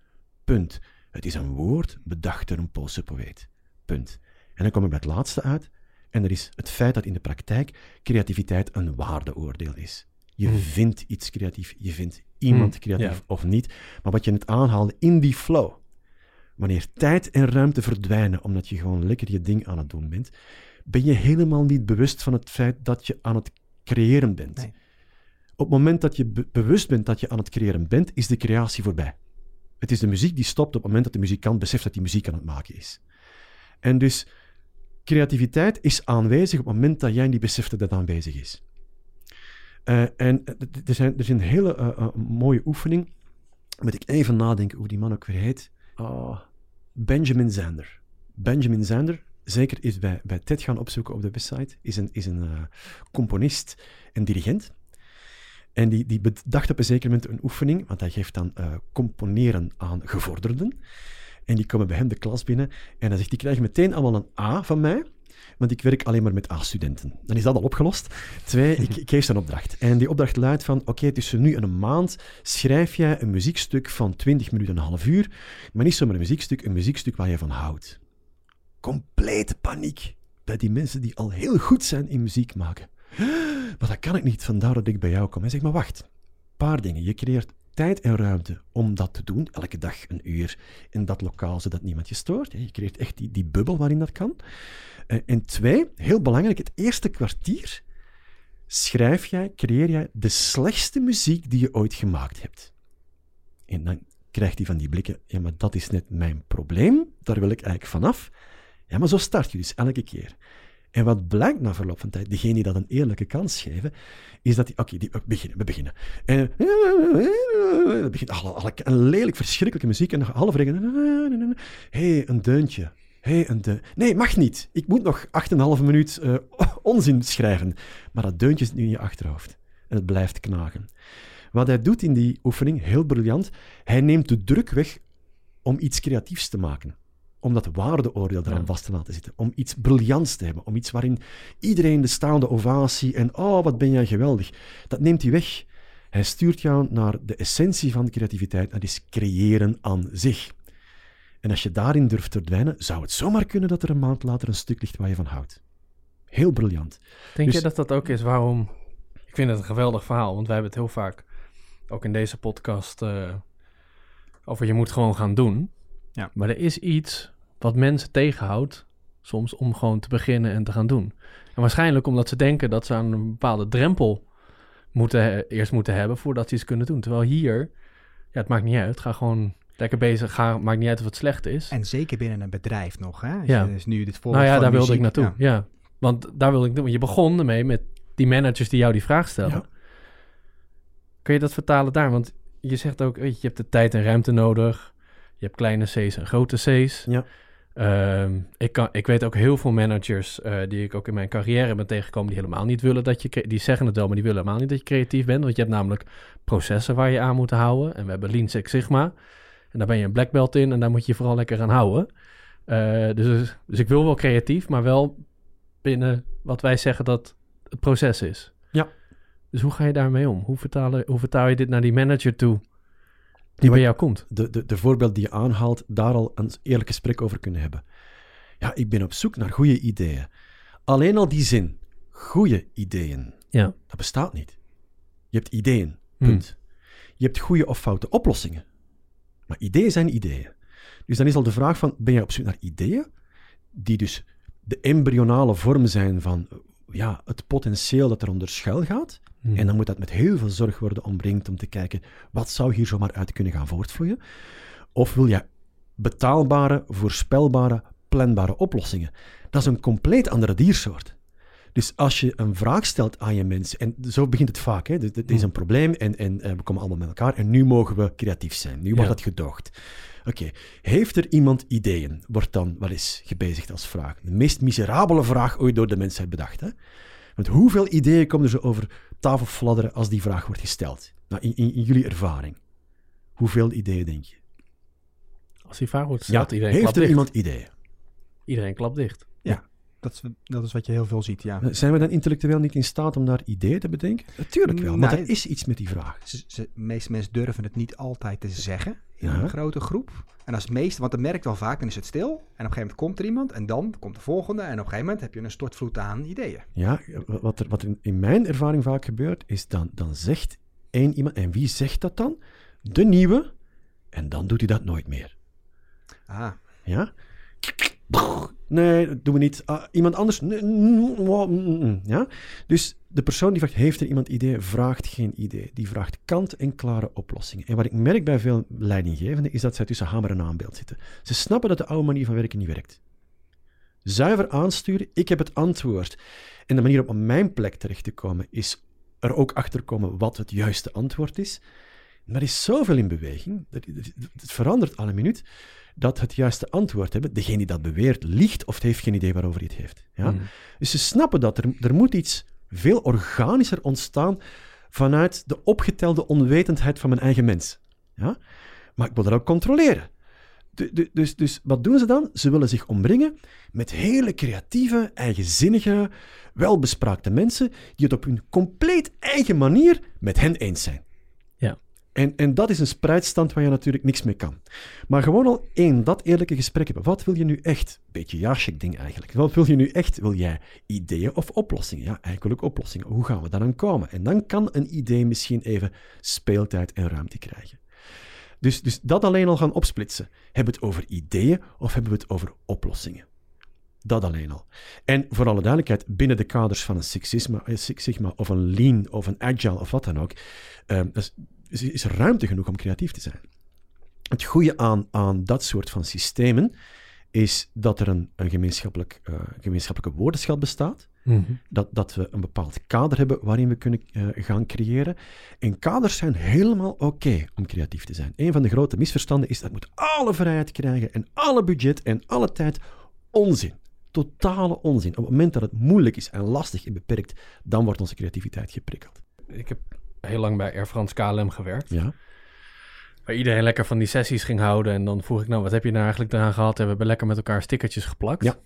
Punt. Het is een woord bedacht door een Poolse poëet. Punt. En dan kom ik bij het laatste uit. En dat is het feit dat in de praktijk creativiteit een waardeoordeel is. Je Hmm. vindt iets creatief, je vindt iemand Hmm, creatief ja. of niet. Maar wat je net aanhaalde in die flow, wanneer tijd en ruimte verdwijnen omdat je gewoon lekker je ding aan het doen bent, ben je helemaal niet bewust van het feit dat je aan het creëren bent. Nee. Op het moment dat je be- bewust bent dat je aan het creëren bent, is de creatie voorbij. Het is de muziek die stopt op het moment dat de muzikant beseft dat hij muziek aan het maken is. En dus creativiteit is aanwezig op het moment dat jij niet beseft dat het aanwezig is. Eh, en eh, er, zijn, er is een hele eh, mooie oefening. Moet ik even nadenken hoe die man ook weer heet. Ah, Benjamin Zander. Benjamin Zander, zeker is bij, bij TED gaan opzoeken op de website, is een, is een componist en dirigent. En die, die bedacht op een zeker moment een oefening, want hij geeft dan componeren aan gevorderden. En die komen bij hem de klas binnen en hij zegt, die krijgen meteen allemaal een A van mij, want ik werk alleen maar met A-studenten. Dan is dat al opgelost. Twee, ik, ik geef ze een opdracht. En die opdracht luidt van, oké, tussen nu en een maand schrijf jij een muziekstuk van 20 minuten en een half uur, maar niet zomaar een muziekstuk, een muziekstuk waar je van houdt. Complete paniek bij die mensen die al heel goed zijn in muziek maken. Maar dat kan ik niet, vandaar dat ik bij jou kom. En zeg maar, wacht. Paar dingen. Je creëert tijd en ruimte om dat te doen, elke dag een uur in dat lokaal, zodat niemand je stoort. Je creëert echt die, die bubbel waarin dat kan. Eh, En twee, heel belangrijk, het eerste kwartier schrijf jij, creëer jij de slechtste muziek die je ooit gemaakt hebt. En dan krijgt hij van die blikken, ja, maar dat is net mijn probleem, daar wil ik eigenlijk vanaf. Ja, maar zo start je dus elke keer. En wat blijkt na verloop van tijd, degene die dat een eerlijke kans geven, is dat die, oké, die, we beginnen, we beginnen. En het begint een lelijk, verschrikkelijke muziek en nog half regen. Hey, een deuntje. Hey, een deun. Nee, mag niet. Ik moet nog 8,5 minuut eh, onzin schrijven. Maar dat deuntje zit nu in je achterhoofd. En het blijft knagen. Wat hij doet in die oefening, heel briljant, hij neemt de druk weg om iets creatiefs te maken. Om dat waardeoordeel eraan Ja. vast te laten zitten. Om iets briljants te hebben. Om iets waarin iedereen de staande ovatie en oh, wat ben jij geweldig. Dat neemt hij weg. Hij stuurt jou naar de essentie van creativiteit. Dat is creëren aan zich. En als je daarin durft te verdwijnen, zou het zomaar kunnen dat er een maand later een stuk ligt waar je van houdt. Heel briljant. Denk Dus- je dat dat ook is waarom... Ik vind het een geweldig verhaal, want wij hebben het heel vaak, ook in deze podcast, eh, over je moet gewoon gaan doen. Ja. Maar er is iets wat mensen tegenhoudt, soms om gewoon te beginnen en te gaan doen. En waarschijnlijk omdat ze denken dat ze aan een bepaalde drempel moeten, eerst moeten hebben voordat ze iets kunnen doen. Terwijl hier, ja, het maakt niet uit. Ga gewoon lekker bezig. Ga, maakt niet uit of het slecht is. En zeker binnen een bedrijf nog, hè? Als Ja. Dus nu dit voorbeeld Nou ja, daar wilde ik naartoe. ja. Ja. Want daar wilde ik doen. Want je begon ermee met die managers die jou die vraag stellen. Ja. Kun je dat vertalen daar? Want je zegt ook, weet je, je hebt de tijd en ruimte nodig. Je hebt kleine C's en grote C's. Ja. Ehm, ik, kan, ik weet ook heel veel managers eh, die ik ook in mijn carrière ben tegengekomen, die helemaal niet willen dat je, die zeggen het wel, maar die willen helemaal niet dat je creatief bent. Want je hebt namelijk processen waar je aan moet houden. En we hebben Lean Six Sigma. En daar ben je een black belt in en daar moet je je vooral lekker aan houden. Eh, dus, dus ik wil wel creatief, maar wel binnen wat wij zeggen dat het proces is. Ja. Dus hoe ga je daarmee om? Hoe, vertalen, hoe vertaal je dit naar die manager toe die bij jou komt? de, de, de voorbeeld die je aanhaalt, daar al een eerlijk gesprek over kunnen hebben. Ja, ik ben op zoek naar goede ideeën. Alleen al die zin, goede ideeën, Ja. dat bestaat niet. Je hebt ideeën, Hm. punt. Je hebt goede of foute oplossingen. Maar ideeën zijn ideeën. Dus dan is al de vraag van, ben je op zoek naar ideeën die dus de embryonale vorm zijn van ja, het potentieel dat eronder schuil gaat? Hm. En dan moet dat met heel veel zorg worden omringd om te kijken, wat zou hier zomaar uit kunnen gaan voortvloeien? Of wil je betaalbare, voorspelbare, planbare oplossingen? Dat is een compleet andere diersoort. Dus als je een vraag stelt aan je mensen, en zo begint het vaak, hè, dit, is een probleem en, en eh, we komen allemaal met elkaar en nu mogen we creatief zijn, nu wordt Ja. dat gedoogd. Oké, heeft er iemand ideeën? Wordt dan wel eens gebezigd als vraag. De meest miserabele vraag ooit door de mensheid bedacht. Hè? Want hoeveel ideeën komen er zo over tafel fladderen als die vraag wordt gesteld? Nou, in, in, in jullie ervaring. Hoeveel ideeën denk je? Als die vraag wordt gesteld, iedereen heeft er dicht. iemand ideeën? Iedereen klapt dicht. Dat, is, dat is wat je heel veel ziet, ja. Zijn we dan intellectueel niet in staat om daar ideeën te bedenken? Natuurlijk wel, maar Nee. er is iets met die vraag. De meeste mensen durven het niet altijd te zeggen in Ja. een grote groep. En als meeste, want dat merkt wel vaak, dan is het stil. En op een gegeven moment komt er iemand en dan komt de volgende. En op een gegeven moment heb je een stortvloed aan ideeën. Ja, wat er, wat er in mijn ervaring vaak gebeurt, is dan, dan zegt één iemand, en wie zegt dat dan? De nieuwe, en dan doet hij dat nooit meer. Ah, Ja? Nee, dat doen we niet. Ah, iemand anders? Mm, mm, mm, Ja? Dus de persoon die vraagt, heeft er iemand idee? Vraagt geen idee. Die vraagt kant-en-klare oplossingen. En wat ik merk bij veel leidinggevenden, is dat zij tussen hamer en aanbeeld zitten. Ze snappen dat de oude manier van werken niet werkt. Zuiver aansturen, ik heb het antwoord. En de manier om op mijn plek terecht te komen is er ook achter komen wat het juiste antwoord is. Maar er is zoveel in beweging, het verandert alle minuut, dat het juiste antwoord hebben, degene die dat beweert, liegt of heeft geen idee waarover hij het heeft. Ja? Mhm. Dus ze snappen dat er, er moet iets veel organischer ontstaan vanuit de opgetelde onwetendheid van mijn eigen mens. Ja? Maar ik wil dat ook controleren. Du- du- Dus, dus wat doen ze dan? Ze willen zich omringen met hele creatieve, eigenzinnige, welbespraakte mensen die het op hun compleet eigen manier met hen eens zijn. En, en dat is een spreidstand waar je natuurlijk niks mee kan. Maar gewoon al één, dat eerlijke gesprek hebben. Wat wil je nu echt? Beetje jaarcheck ding eigenlijk. Wat wil je nu echt? Wil jij ideeën of oplossingen? Ja, eigenlijk oplossingen. Hoe gaan we daar aan komen? En dan kan een idee misschien even speeltijd en ruimte krijgen. Dus, dus dat alleen al gaan opsplitsen. Hebben we het over ideeën of hebben we het over oplossingen? Dat alleen al. En voor alle duidelijkheid, binnen de kaders van een Six Sigma, eh, Six Sigma of een Lean of een Agile of wat dan ook, eh, is, is- is er ruimte genoeg om creatief te zijn. Het goede aan, aan dat soort van systemen is dat er een, een gemeenschappelijk, eh, gemeenschappelijke woordenschat bestaat. Mhm. Dat, dat we een bepaald kader hebben waarin we kunnen eh, gaan creëren. En kaders zijn helemaal oké om creatief te zijn. Een van de grote misverstanden is dat moet alle vrijheid krijgen en alle budget en alle tijd. Onzin. Totale onzin. Op het moment dat het moeilijk is en lastig en beperkt, dan wordt onze creativiteit geprikkeld. Ik heb heel lang bij Air France KLM gewerkt. Ja? Waar iedereen lekker van die sessies ging houden. En dan vroeg ik, nou, wat heb je nou eigenlijk eraan gehad? En we hebben lekker met elkaar stickertjes geplakt. Ja.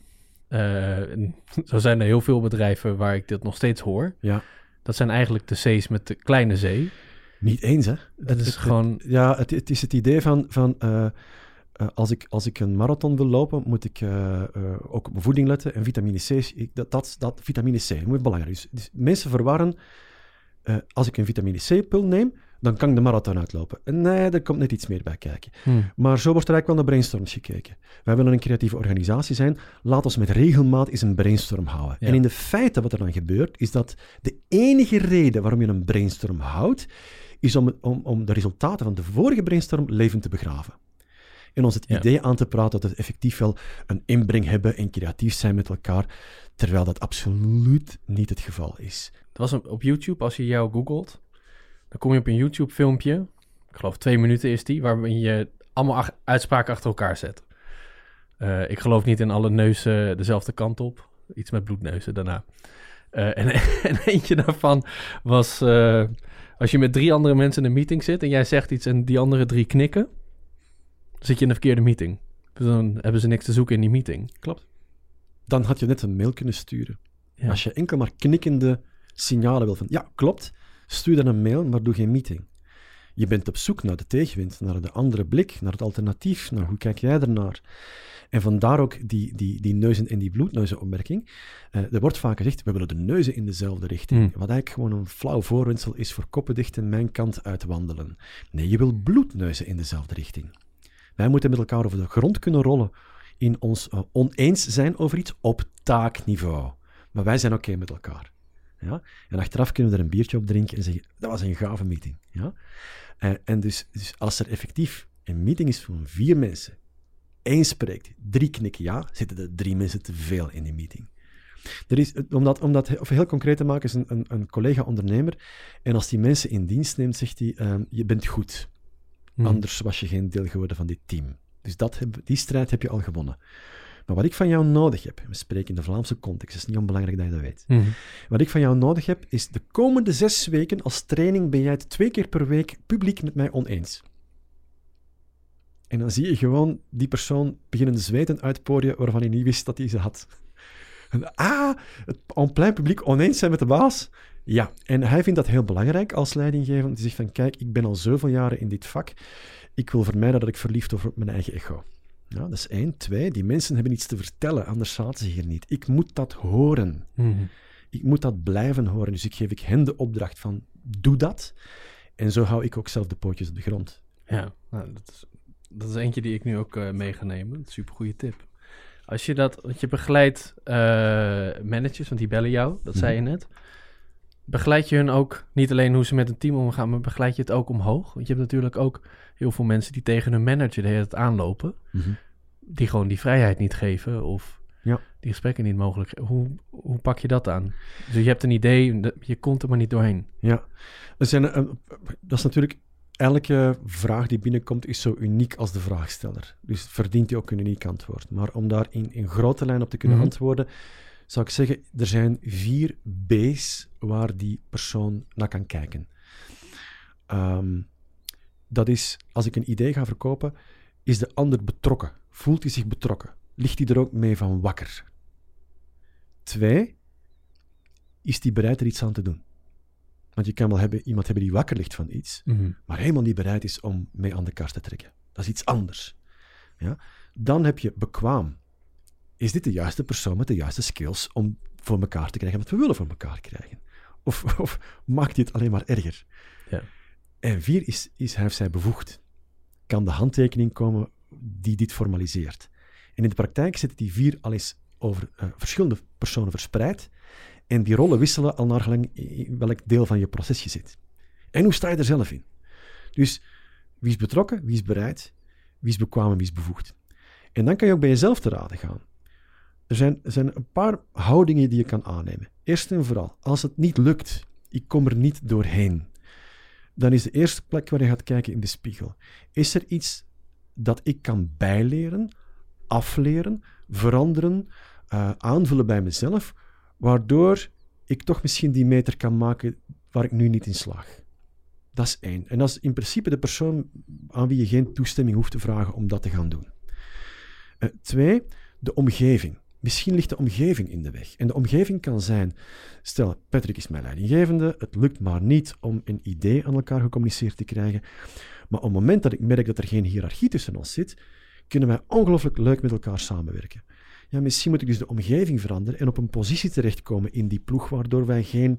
Eh, zo zijn er heel veel bedrijven waar ik dit nog steeds hoor. Ja. Dat zijn eigenlijk de C's met de kleine zee. Niet eens, hè? Dat is het- gewoon... Ja, het, het is het idee van, van eh, eh, als, ik, als ik een marathon wil lopen, moet ik ook op mijn voeding letten. En vitamine C, ik, dat, dat, dat, vitamine C, moet belangrijk. Dus, dus mensen verwarren, eh, als ik een vitamine C-pil neem, dan kan ik de marathon uitlopen. En nee, er komt net iets meer bij kijken. Hm. Maar zo wordt er eigenlijk wel naar brainstorms gekeken. Wij willen een creatieve organisatie zijn. Laat ons met regelmaat eens een brainstorm houden. Ja. En in de feite wat er dan gebeurt, is dat de enige reden waarom je een brainstorm houdt, is om, om, om de resultaten van de vorige brainstorm levend te begraven. En ons het Ja. idee aan te praten dat we effectief wel een inbreng hebben en creatief zijn met elkaar, terwijl dat absoluut niet het geval is. Het was op- op YouTube, als je jou googelt, dan kom je op een YouTube-filmpje. Ik geloof twee minuten is die, waarin je allemaal ach- uitspraken achter elkaar zet. Eh, ik geloof niet in alle neuzen dezelfde kant op. Iets met bloedneuzen daarna. Eh, en, en eentje daarvan was, eh, als je met drie andere mensen in een meeting zit en jij zegt iets en die andere drie knikken, dan zit je in de verkeerde meeting. Dus dan hebben ze niks te zoeken in die meeting. Dan had je net een mail kunnen sturen. Ja. Als je enkel maar knikkende signalen wil van ja, klopt, stuur dan een mail, maar doe geen meeting. Je bent op zoek naar de tegenwind, naar de andere blik, naar het alternatief, naar hoe kijk jij ernaar. En vandaar ook die, die, die neuzen- en die bloedneuzenopmerking. Eh, er wordt vaak gezegd, we willen de neuzen in dezelfde richting. Hmm. Wat eigenlijk gewoon een flauw voorwendsel is voor koppendichten mijn kant uitwandelen. Nee, je wil bloedneuzen in dezelfde richting. Wij moeten met elkaar over de grond kunnen rollen in ons eh, oneens zijn over iets op taakniveau. Maar wij zijn oké met elkaar. Ja? En achteraf kunnen we er een biertje op drinken en zeggen, dat was een gave meeting. Ja? Eh, en dus, dus als er effectief een meeting is van vier mensen, één spreekt, drie knikken ja, zitten er drie mensen te veel in die meeting. Er is, om dat, om dat of heel concreet te maken, is een, een, een collega-ondernemer. En als die mensen in dienst neemt, zegt hij, ehm, je bent goed. Hm. Anders was je geen deel geworden van dit team. Dus dat die strijd heb je al gewonnen. Maar wat ik van jou nodig heb, we spreken in de Vlaamse context, het is niet onbelangrijk dat je dat weet. Mhm. Wat ik van jou nodig heb, is de komende zes weken als training ben jij het twee keer per week publiek met mij oneens. En dan zie je gewoon die persoon beginnen zweten uit het podium waarvan hij niet wist dat hij ze had. En, ah, het en plein publiek oneens zijn met de baas. Ja, en hij vindt dat heel belangrijk als leidinggever. Die zegt van, kijk, ik ben al zoveel jaren in dit vak. Ik wil vermijden dat ik verliefd word op mijn eigen echo. Ja, dat is één. Twee, die mensen hebben iets te vertellen, anders zaten ze hier niet. Ik moet dat horen. Mhm. Ik moet dat blijven horen. Dus ik geef ik hen de opdracht van, doe dat. En zo hou ik ook zelf de pootjes op de grond. Ja, nou, dat, is, dat is eentje die ik nu ook eh mee ga nemen. Super goede tip. Als je dat, want je begeleidt eh, managers, want die bellen jou, dat zei je net. Begeleid je hun ook niet alleen hoe ze met een team omgaan, maar begeleid je het ook omhoog? Want je hebt natuurlijk ook heel veel mensen die tegen hun manager de hele tijd aanlopen, die gewoon die vrijheid niet geven of Ja. Die gesprekken niet mogelijk. Hoe, hoe pak je dat aan? Dus je hebt een idee, de- je komt er maar niet doorheen. Ja, er zijn, eh, dat is natuurlijk... Elke vraag die binnenkomt is zo uniek als de vraagsteller. Dus verdient hij ook een uniek antwoord. Maar om daar in, in grote lijn op te kunnen Mhm. antwoorden, zou ik zeggen, er zijn vier B's waar die persoon naar kan kijken. Ehm, dat is, als ik een idee ga verkopen, is de ander betrokken? Voelt hij zich betrokken? Ligt hij er ook mee van wakker? Twee, is hij bereid er iets aan te doen? Want je kan wel hebben, iemand hebben die wakker ligt van iets, maar helemaal niet bereid is om mee aan de kar te trekken. Dat is iets anders. Ja? Dan heb je bekwaam. Is dit de juiste persoon met de juiste skills om voor elkaar te krijgen wat we willen voor elkaar krijgen? Of, of maakt dit alleen maar erger? Ja. En vier, is, is hij of zij bevoegd? Kan de handtekening komen die dit formaliseert? En in de praktijk zitten die vier al eens over eh, verschillende personen verspreid. En die rollen wisselen al naar gelang welk deel van je proces je zit. En hoe sta je er zelf in? Dus wie is betrokken, wie is bereid, wie is bekwaam en wie is bevoegd. En dan kan je ook bij jezelf te raden gaan. Er zijn, er zijn een paar houdingen die je kan aannemen. Eerst en vooral, als het niet lukt, ik kom er niet doorheen, dan is de eerste plek waar je gaat kijken in de spiegel. Is er iets dat ik kan bijleren, afleren, veranderen, eh, aanvullen bij mezelf, waardoor ik toch misschien die meter kan maken waar ik nu niet in slaag? Dat is één. En dat is in principe de persoon aan wie je geen toestemming hoeft te vragen om dat te gaan doen. Eh, twee, de omgeving. Misschien ligt de omgeving in de weg. En de omgeving kan zijn, stel, Patrick is mijn leidinggevende, het lukt maar niet om een idee aan elkaar gecommuniceerd te krijgen. Maar op het moment dat ik merk dat er geen hiërarchie tussen ons zit, kunnen wij ongelooflijk leuk met elkaar samenwerken. Ja, misschien moet ik dus de omgeving veranderen en op een positie terechtkomen in die ploeg, waardoor wij geen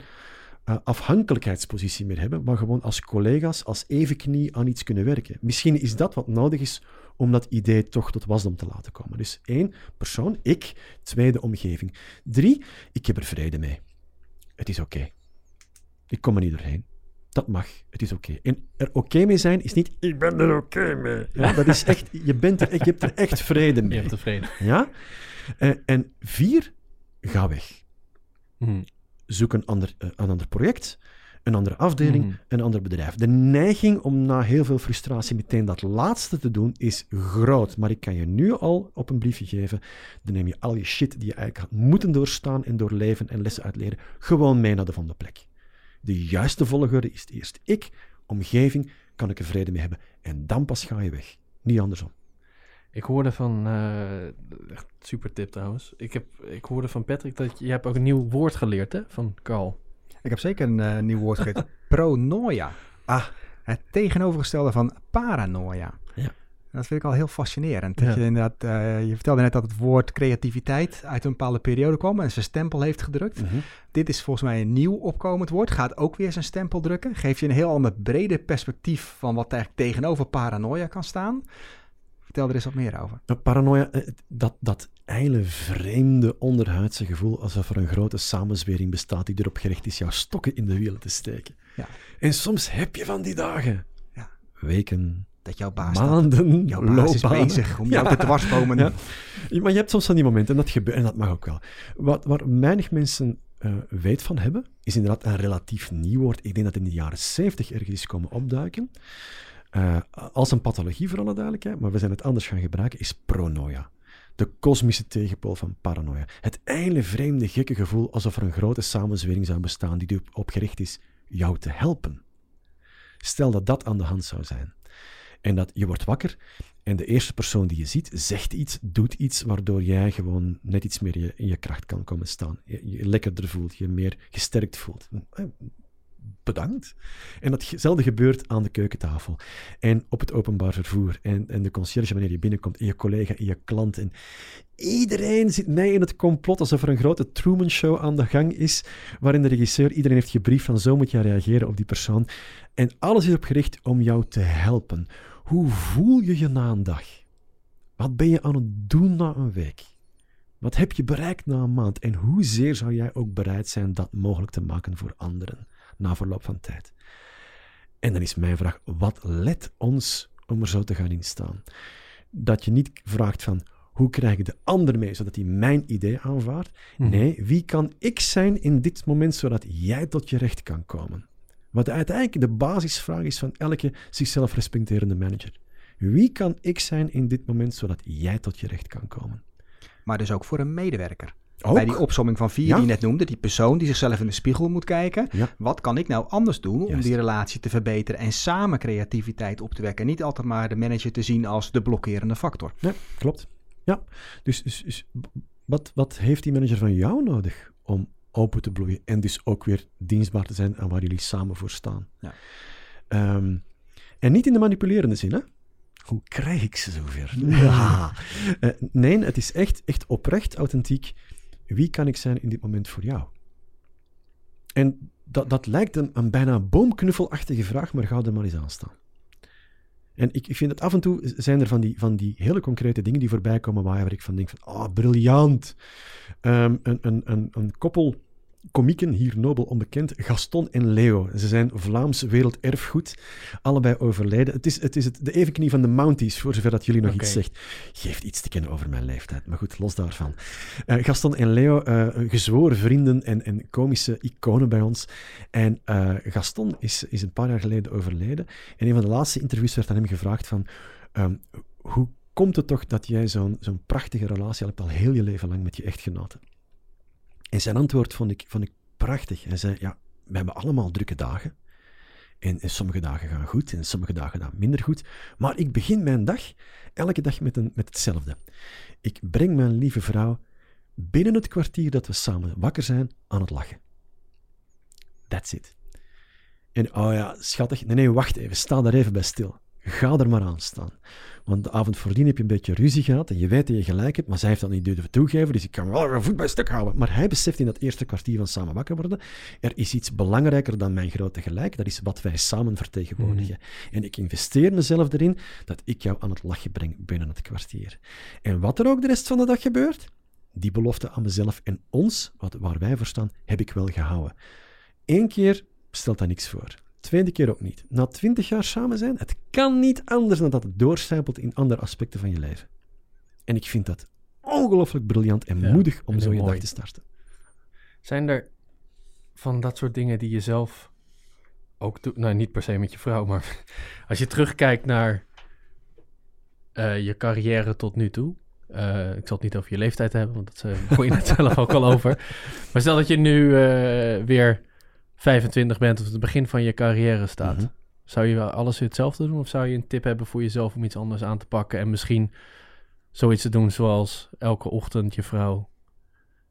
eh, afhankelijkheidspositie meer hebben, maar gewoon als collega's, als evenknie aan iets kunnen werken. Misschien is dat wat nodig is om dat idee toch tot wasdom te laten komen. Dus één, persoon, ik. Twee, de omgeving. Drie, ik heb er vrede mee. Het is oké. Ik kom er niet doorheen. Dat mag. Het is oké. En er oké mee zijn is niet, ik ben er oké mee. Ja, dat is echt, je, bent er, je hebt er echt vrede Je mee. hebt tevreden. Ja? Eh, en vier, ga weg. Mhm. Zoek een ander, eh, een ander project, een andere afdeling, Mhm. een ander bedrijf. De neiging om na heel veel frustratie meteen dat laatste te doen is groot. Maar ik kan je nu al op een briefje geven. Dan neem je al je shit die je eigenlijk had moeten doorstaan en doorleven en lessen uitleren, gewoon mee naar de volgende plek. De juiste volgorde is eerst ik, omgeving, kan ik er vrede mee hebben. En dan pas ga je weg. Niet andersom. Ik hoorde van, eh, echt super tip trouwens. Ik, heb, ik hoorde van Patrick dat je, je hebt ook een nieuw woord geleerd hè, van Carl. Ik heb zeker een eh, nieuw woord geleerd. Pronoia. Ah. Het tegenovergestelde van paranoia. Ja. Dat vind ik al heel fascinerend. Dat Ja. je, inderdaad, eh, je vertelde net dat het woord creativiteit uit een bepaalde periode kwam en zijn stempel heeft gedrukt. Dit is volgens mij een nieuw opkomend woord. Gaat ook weer zijn stempel drukken. Geeft je een heel ander brede perspectief van wat eigenlijk tegenover paranoia kan staan. Vertel er eens wat meer over. Maar Paranoia, eh, dat, dat eile vreemde onderhuidse gevoel alsof er een grote samenzwering bestaat die erop gericht is jouw stokken in de wielen te steken. Ja. En soms heb je van die dagen. Ja. Weken, Dat jouw baas, maanden, jouw baas is loopbanen. bezig om Ja. jou te dwarsbomen. Ja. Maar je hebt soms van die momenten, en dat gebeurt, en dat mag ook wel. Wat, waar weinig mensen eh, weet van hebben, is inderdaad een relatief nieuw woord. Ik denk dat het in de jaren 70 ergens is komen opduiken. Eh, als een pathologie, voor alle duidelijkheid, maar we zijn het anders gaan gebruiken, is pronoia. De kosmische tegenpool van paranoia. Het eile vreemde, gekke gevoel alsof er een grote samenzwering zou bestaan die erop gericht is jou te helpen. Stel dat dat aan de hand zou zijn. En dat je wordt wakker en de eerste persoon die je ziet zegt iets, doet iets, waardoor jij gewoon net iets meer in je kracht kan komen staan. Je, je lekkerder voelt, je meer gesterkt voelt. Bedankt. En datzelfde gebeurt aan de keukentafel en op het openbaar vervoer en, en de conciërge wanneer je binnenkomt en je collega en je klant. En iedereen zit mee in het complot alsof er een grote Truman Show aan de gang is, waarin de regisseur iedereen heeft gebriefd van zo moet je reageren op die persoon. En alles is op gericht om jou te helpen. Hoe voel je je na een dag? Wat ben je aan het doen na een week? Wat heb je bereikt na een maand? En hoezeer zou jij ook bereid zijn dat mogelijk te maken voor anderen na verloop van tijd? En dan is mijn vraag, wat let ons om er zo te gaan instaan? Dat je niet vraagt van, hoe krijg ik de ander mee, zodat hij mijn idee aanvaardt? Mhm. Nee, wie kan ik zijn in dit moment, zodat jij tot je recht kan komen? Wat uiteindelijk de basisvraag is van elke zichzelf respecterende manager. Wie kan ik zijn in dit moment, zodat jij tot je recht kan komen? Maar dus ook voor een medewerker. Ook, Bij die opsomming van vier Ja. die je net noemde, die persoon die zichzelf in de spiegel moet kijken. Ja. Wat kan ik nou anders doen om Juist. die relatie te verbeteren en samen creativiteit op te wekken? En niet altijd maar de manager te zien als de blokkerende factor. Ja, klopt. Ja, dus, dus, dus wat, wat heeft die manager van jou nodig om open te bloeien en dus ook weer dienstbaar te zijn aan waar jullie samen voor staan? Ja. Ehm, en niet in de manipulerende zin, hè? Hoe krijg ik ze zover? Ja. Eh, nee, het is echt, echt oprecht, authentiek. Wie kan ik zijn in dit moment voor jou? En dat, dat lijkt een, bijna boomknuffelachtige vraag, maar ga er maar eens aan staan. En ik, ik vind dat af en toe zijn er van die, van die hele concrete dingen die voorbij komen waar ik van denk van, ah, briljant. Ehm, een, een, een, een koppel komieken, hier nobel onbekend, Gaston en Leo. Ze zijn Vlaams werelderfgoed, allebei overleden. Het is, het is het, de evenknie van de Mounties, voor zover dat jullie nog iets zegt. Geeft iets te kennen over mijn leeftijd, maar goed, los daarvan. Eh, Gaston en Leo, eh, gezworen vrienden en, en komische iconen bij ons. En eh, Gaston is, is een paar jaar geleden overleden. En een van de laatste interviews werd aan hem gevraagd van... ehm, hoe komt het toch dat jij zo'n zo'n prachtige relatie hebt al heel je leven lang met je echtgenote? En zijn antwoord vond ik, vond ik prachtig. Hij zei, ja, we hebben allemaal drukke dagen. En, en sommige dagen gaan goed en sommige dagen gaan minder goed. Maar ik begin mijn dag elke dag met, een, met hetzelfde. Ik breng mijn lieve vrouw binnen het kwartier dat we samen wakker zijn aan het lachen. That's it. En oh ja, schattig. Nee, nee, wacht even. Sta daar even bij stil. Ga er maar aan staan. Want de avond voordien heb je een beetje ruzie gehad en je weet dat je gelijk hebt, maar zij heeft dat niet durven toegeven, dus ik kan wel een voet bij stuk houden. Maar hij beseft in dat eerste kwartier van samen wakker worden, er is iets belangrijker dan mijn grote gelijk, dat is wat wij samen vertegenwoordigen. En ik investeer mezelf erin dat ik jou aan het lachen breng binnen het kwartier. En wat er ook de rest van de dag gebeurt, die belofte aan mezelf en ons, wat, waar wij voor staan, heb ik wel gehouden. Eén keer stelt dat niks voor. Tweede keer ook niet. Na twintig jaar samen zijn, het kan niet anders dan dat het doorcijpelt in andere aspecten van je leven. En ik vind dat ongelooflijk briljant en Ja, moedig om en zo je dag mooi. te starten. Zijn er van dat soort dingen die je zelf ook doet? Nou, niet per se met je vrouw, maar als je terugkijkt naar eh, je carrière tot nu toe. eh, ik zal het niet over je leeftijd hebben, want dat uh, je net zelf ook al over. Maar stel dat je nu eh, weer 25 bent of het begin van je carrière staat. Mhm. Zou je wel alles weer hetzelfde doen? Of zou je een tip hebben voor jezelf om iets anders aan te pakken? En misschien zoiets te doen zoals elke ochtend je vrouw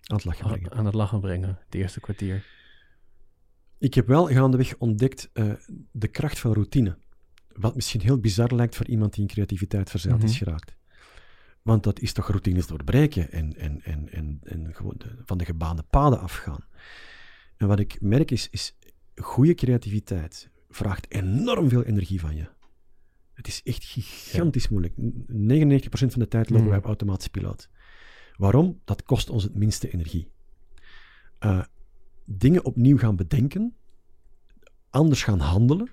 Aan het lachen brengen. aan het lachen brengen, het eerste kwartier. Ik heb wel gaandeweg ontdekt eh, de kracht van routine. Wat misschien heel bizar lijkt voor iemand die in creativiteit verzeild is Mhm. geraakt. Want dat is toch routines doorbreken en, en, en, en, en gewoon de- van de gebaande paden afgaan. En wat ik merk is, is goede creativiteit vraagt enorm veel energie van je. Het is echt gigantisch moeilijk. 99% van de tijd lopen Mhm. wij op automatische piloot. Waarom? Dat kost ons het minste energie. Eh, dingen opnieuw gaan bedenken, anders gaan handelen,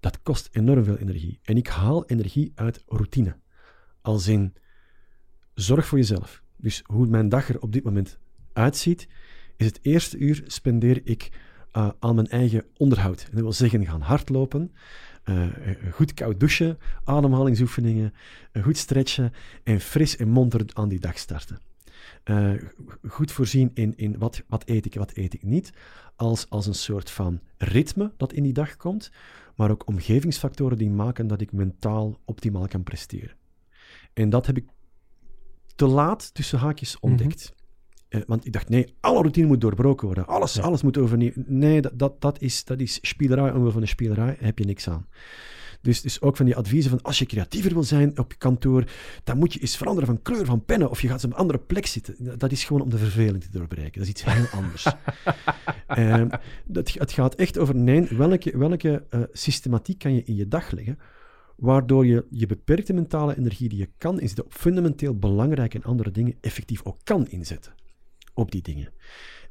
dat kost enorm veel energie. En ik haal energie uit routine. Als in, zorg voor jezelf. Dus hoe mijn dag er op dit moment uitziet, is het eerste uur spendeer ik eh, aan mijn eigen onderhoud. Dat wil zeggen gaan hardlopen, eh, goed koud douchen, ademhalingsoefeningen, eh, goed stretchen en fris en monter aan die dag starten. Eh, goed voorzien in, in wat, wat eet ik wat eet ik niet, als, als een soort van ritme dat in die dag komt, maar ook omgevingsfactoren die maken dat ik mentaal optimaal kan presteren. En dat heb ik te laat tussen haakjes ontdekt. Eh, want ik dacht, nee, alle routine moet doorbroken worden. Alles, Ja. alles moet overnieuw. Nee, dat, dat, dat, is, dat is spielerij omwille van een spielerij. Heb je niks aan. Dus, dus ook van die adviezen van als je creatiever wil zijn op je kantoor, dan moet je eens veranderen van kleur van pennen of je gaat op een andere plek zitten. Dat is gewoon om de verveling te doorbreken. Dat is iets heel anders. Ehm, dat, het gaat echt over, nee, welke, welke eh, systematiek kan je in je dag leggen, waardoor je je beperkte mentale energie die je kan inzetten op fundamenteel belangrijke en andere dingen effectief ook kan inzetten op die dingen.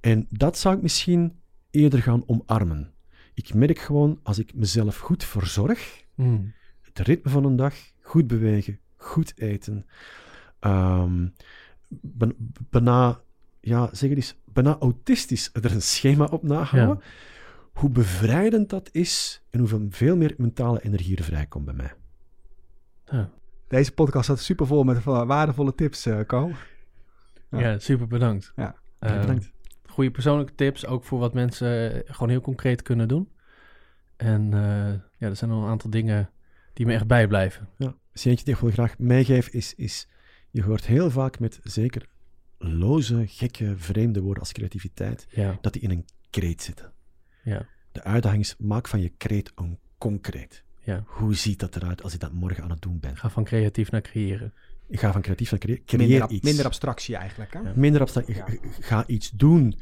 En dat zou ik misschien eerder gaan omarmen. Ik merk gewoon, als ik mezelf goed verzorg, Mm. het ritme van een dag, goed bewegen, goed eten, ehm, ben- bijna, ja, zeg het eens, bijna autistisch er een schema op nahouden. Hoe bevrijdend dat is en hoeveel veel meer mentale energie er vrijkomt bij mij. Ja, Deze podcast zat super vol met wa- waardevolle tips, eh Co. Ja. ja. super bedankt. Ja. Ehm, bedankt. Goede persoonlijke tips, ook voor wat mensen eh, gewoon heel concreet kunnen doen. En eh, ja, er zijn nog een aantal dingen die me echt bijblijven. Ja, eentje die ik wel graag meegeef is, is, je hoort heel vaak met zeker loze, gekke, vreemde woorden als creativiteit, Ja, dat die in een kreet zitten. ja, De uitdaging is, maak van je kreet een concreet. ja. Hoe ziet dat eruit als ik dat morgen aan het doen ben? Ga van creatief naar creëren. Ik ga van creatief naar creëren. Creëer Minder, ab- iets. minder abstractie eigenlijk. Hè? Ja. Minder abstract. Ja. Ga- iets doen.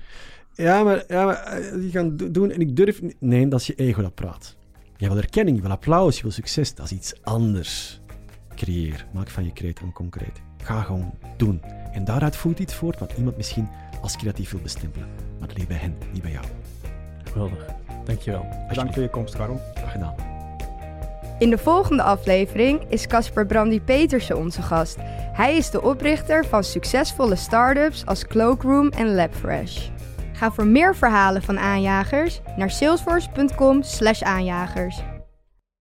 Ja, maar, ja, maar eh, die gaan do- doen en ik durf niet. Nee, dat is je ego dat praat. Je wil erkenning, je wil applaus, je wil succes. Dat is iets anders. Creëer. Maak van je kreet een concreet. Ga gewoon doen. En daaruit voelt iets voort wat iemand misschien als creatief wil bestempelen. Maar dat ligt bij hen, niet bij jou. Geweldig. Dankjewel. Bedankt voor je komst, Karel. Graag gedaan. In de volgende aflevering is Casper Brandy Petersen onze gast. Hij is de oprichter van succesvolle start-ups als Cloakroom en LabFresh. Ga voor meer verhalen van aanjagers naar salesforce.com/aanjagers.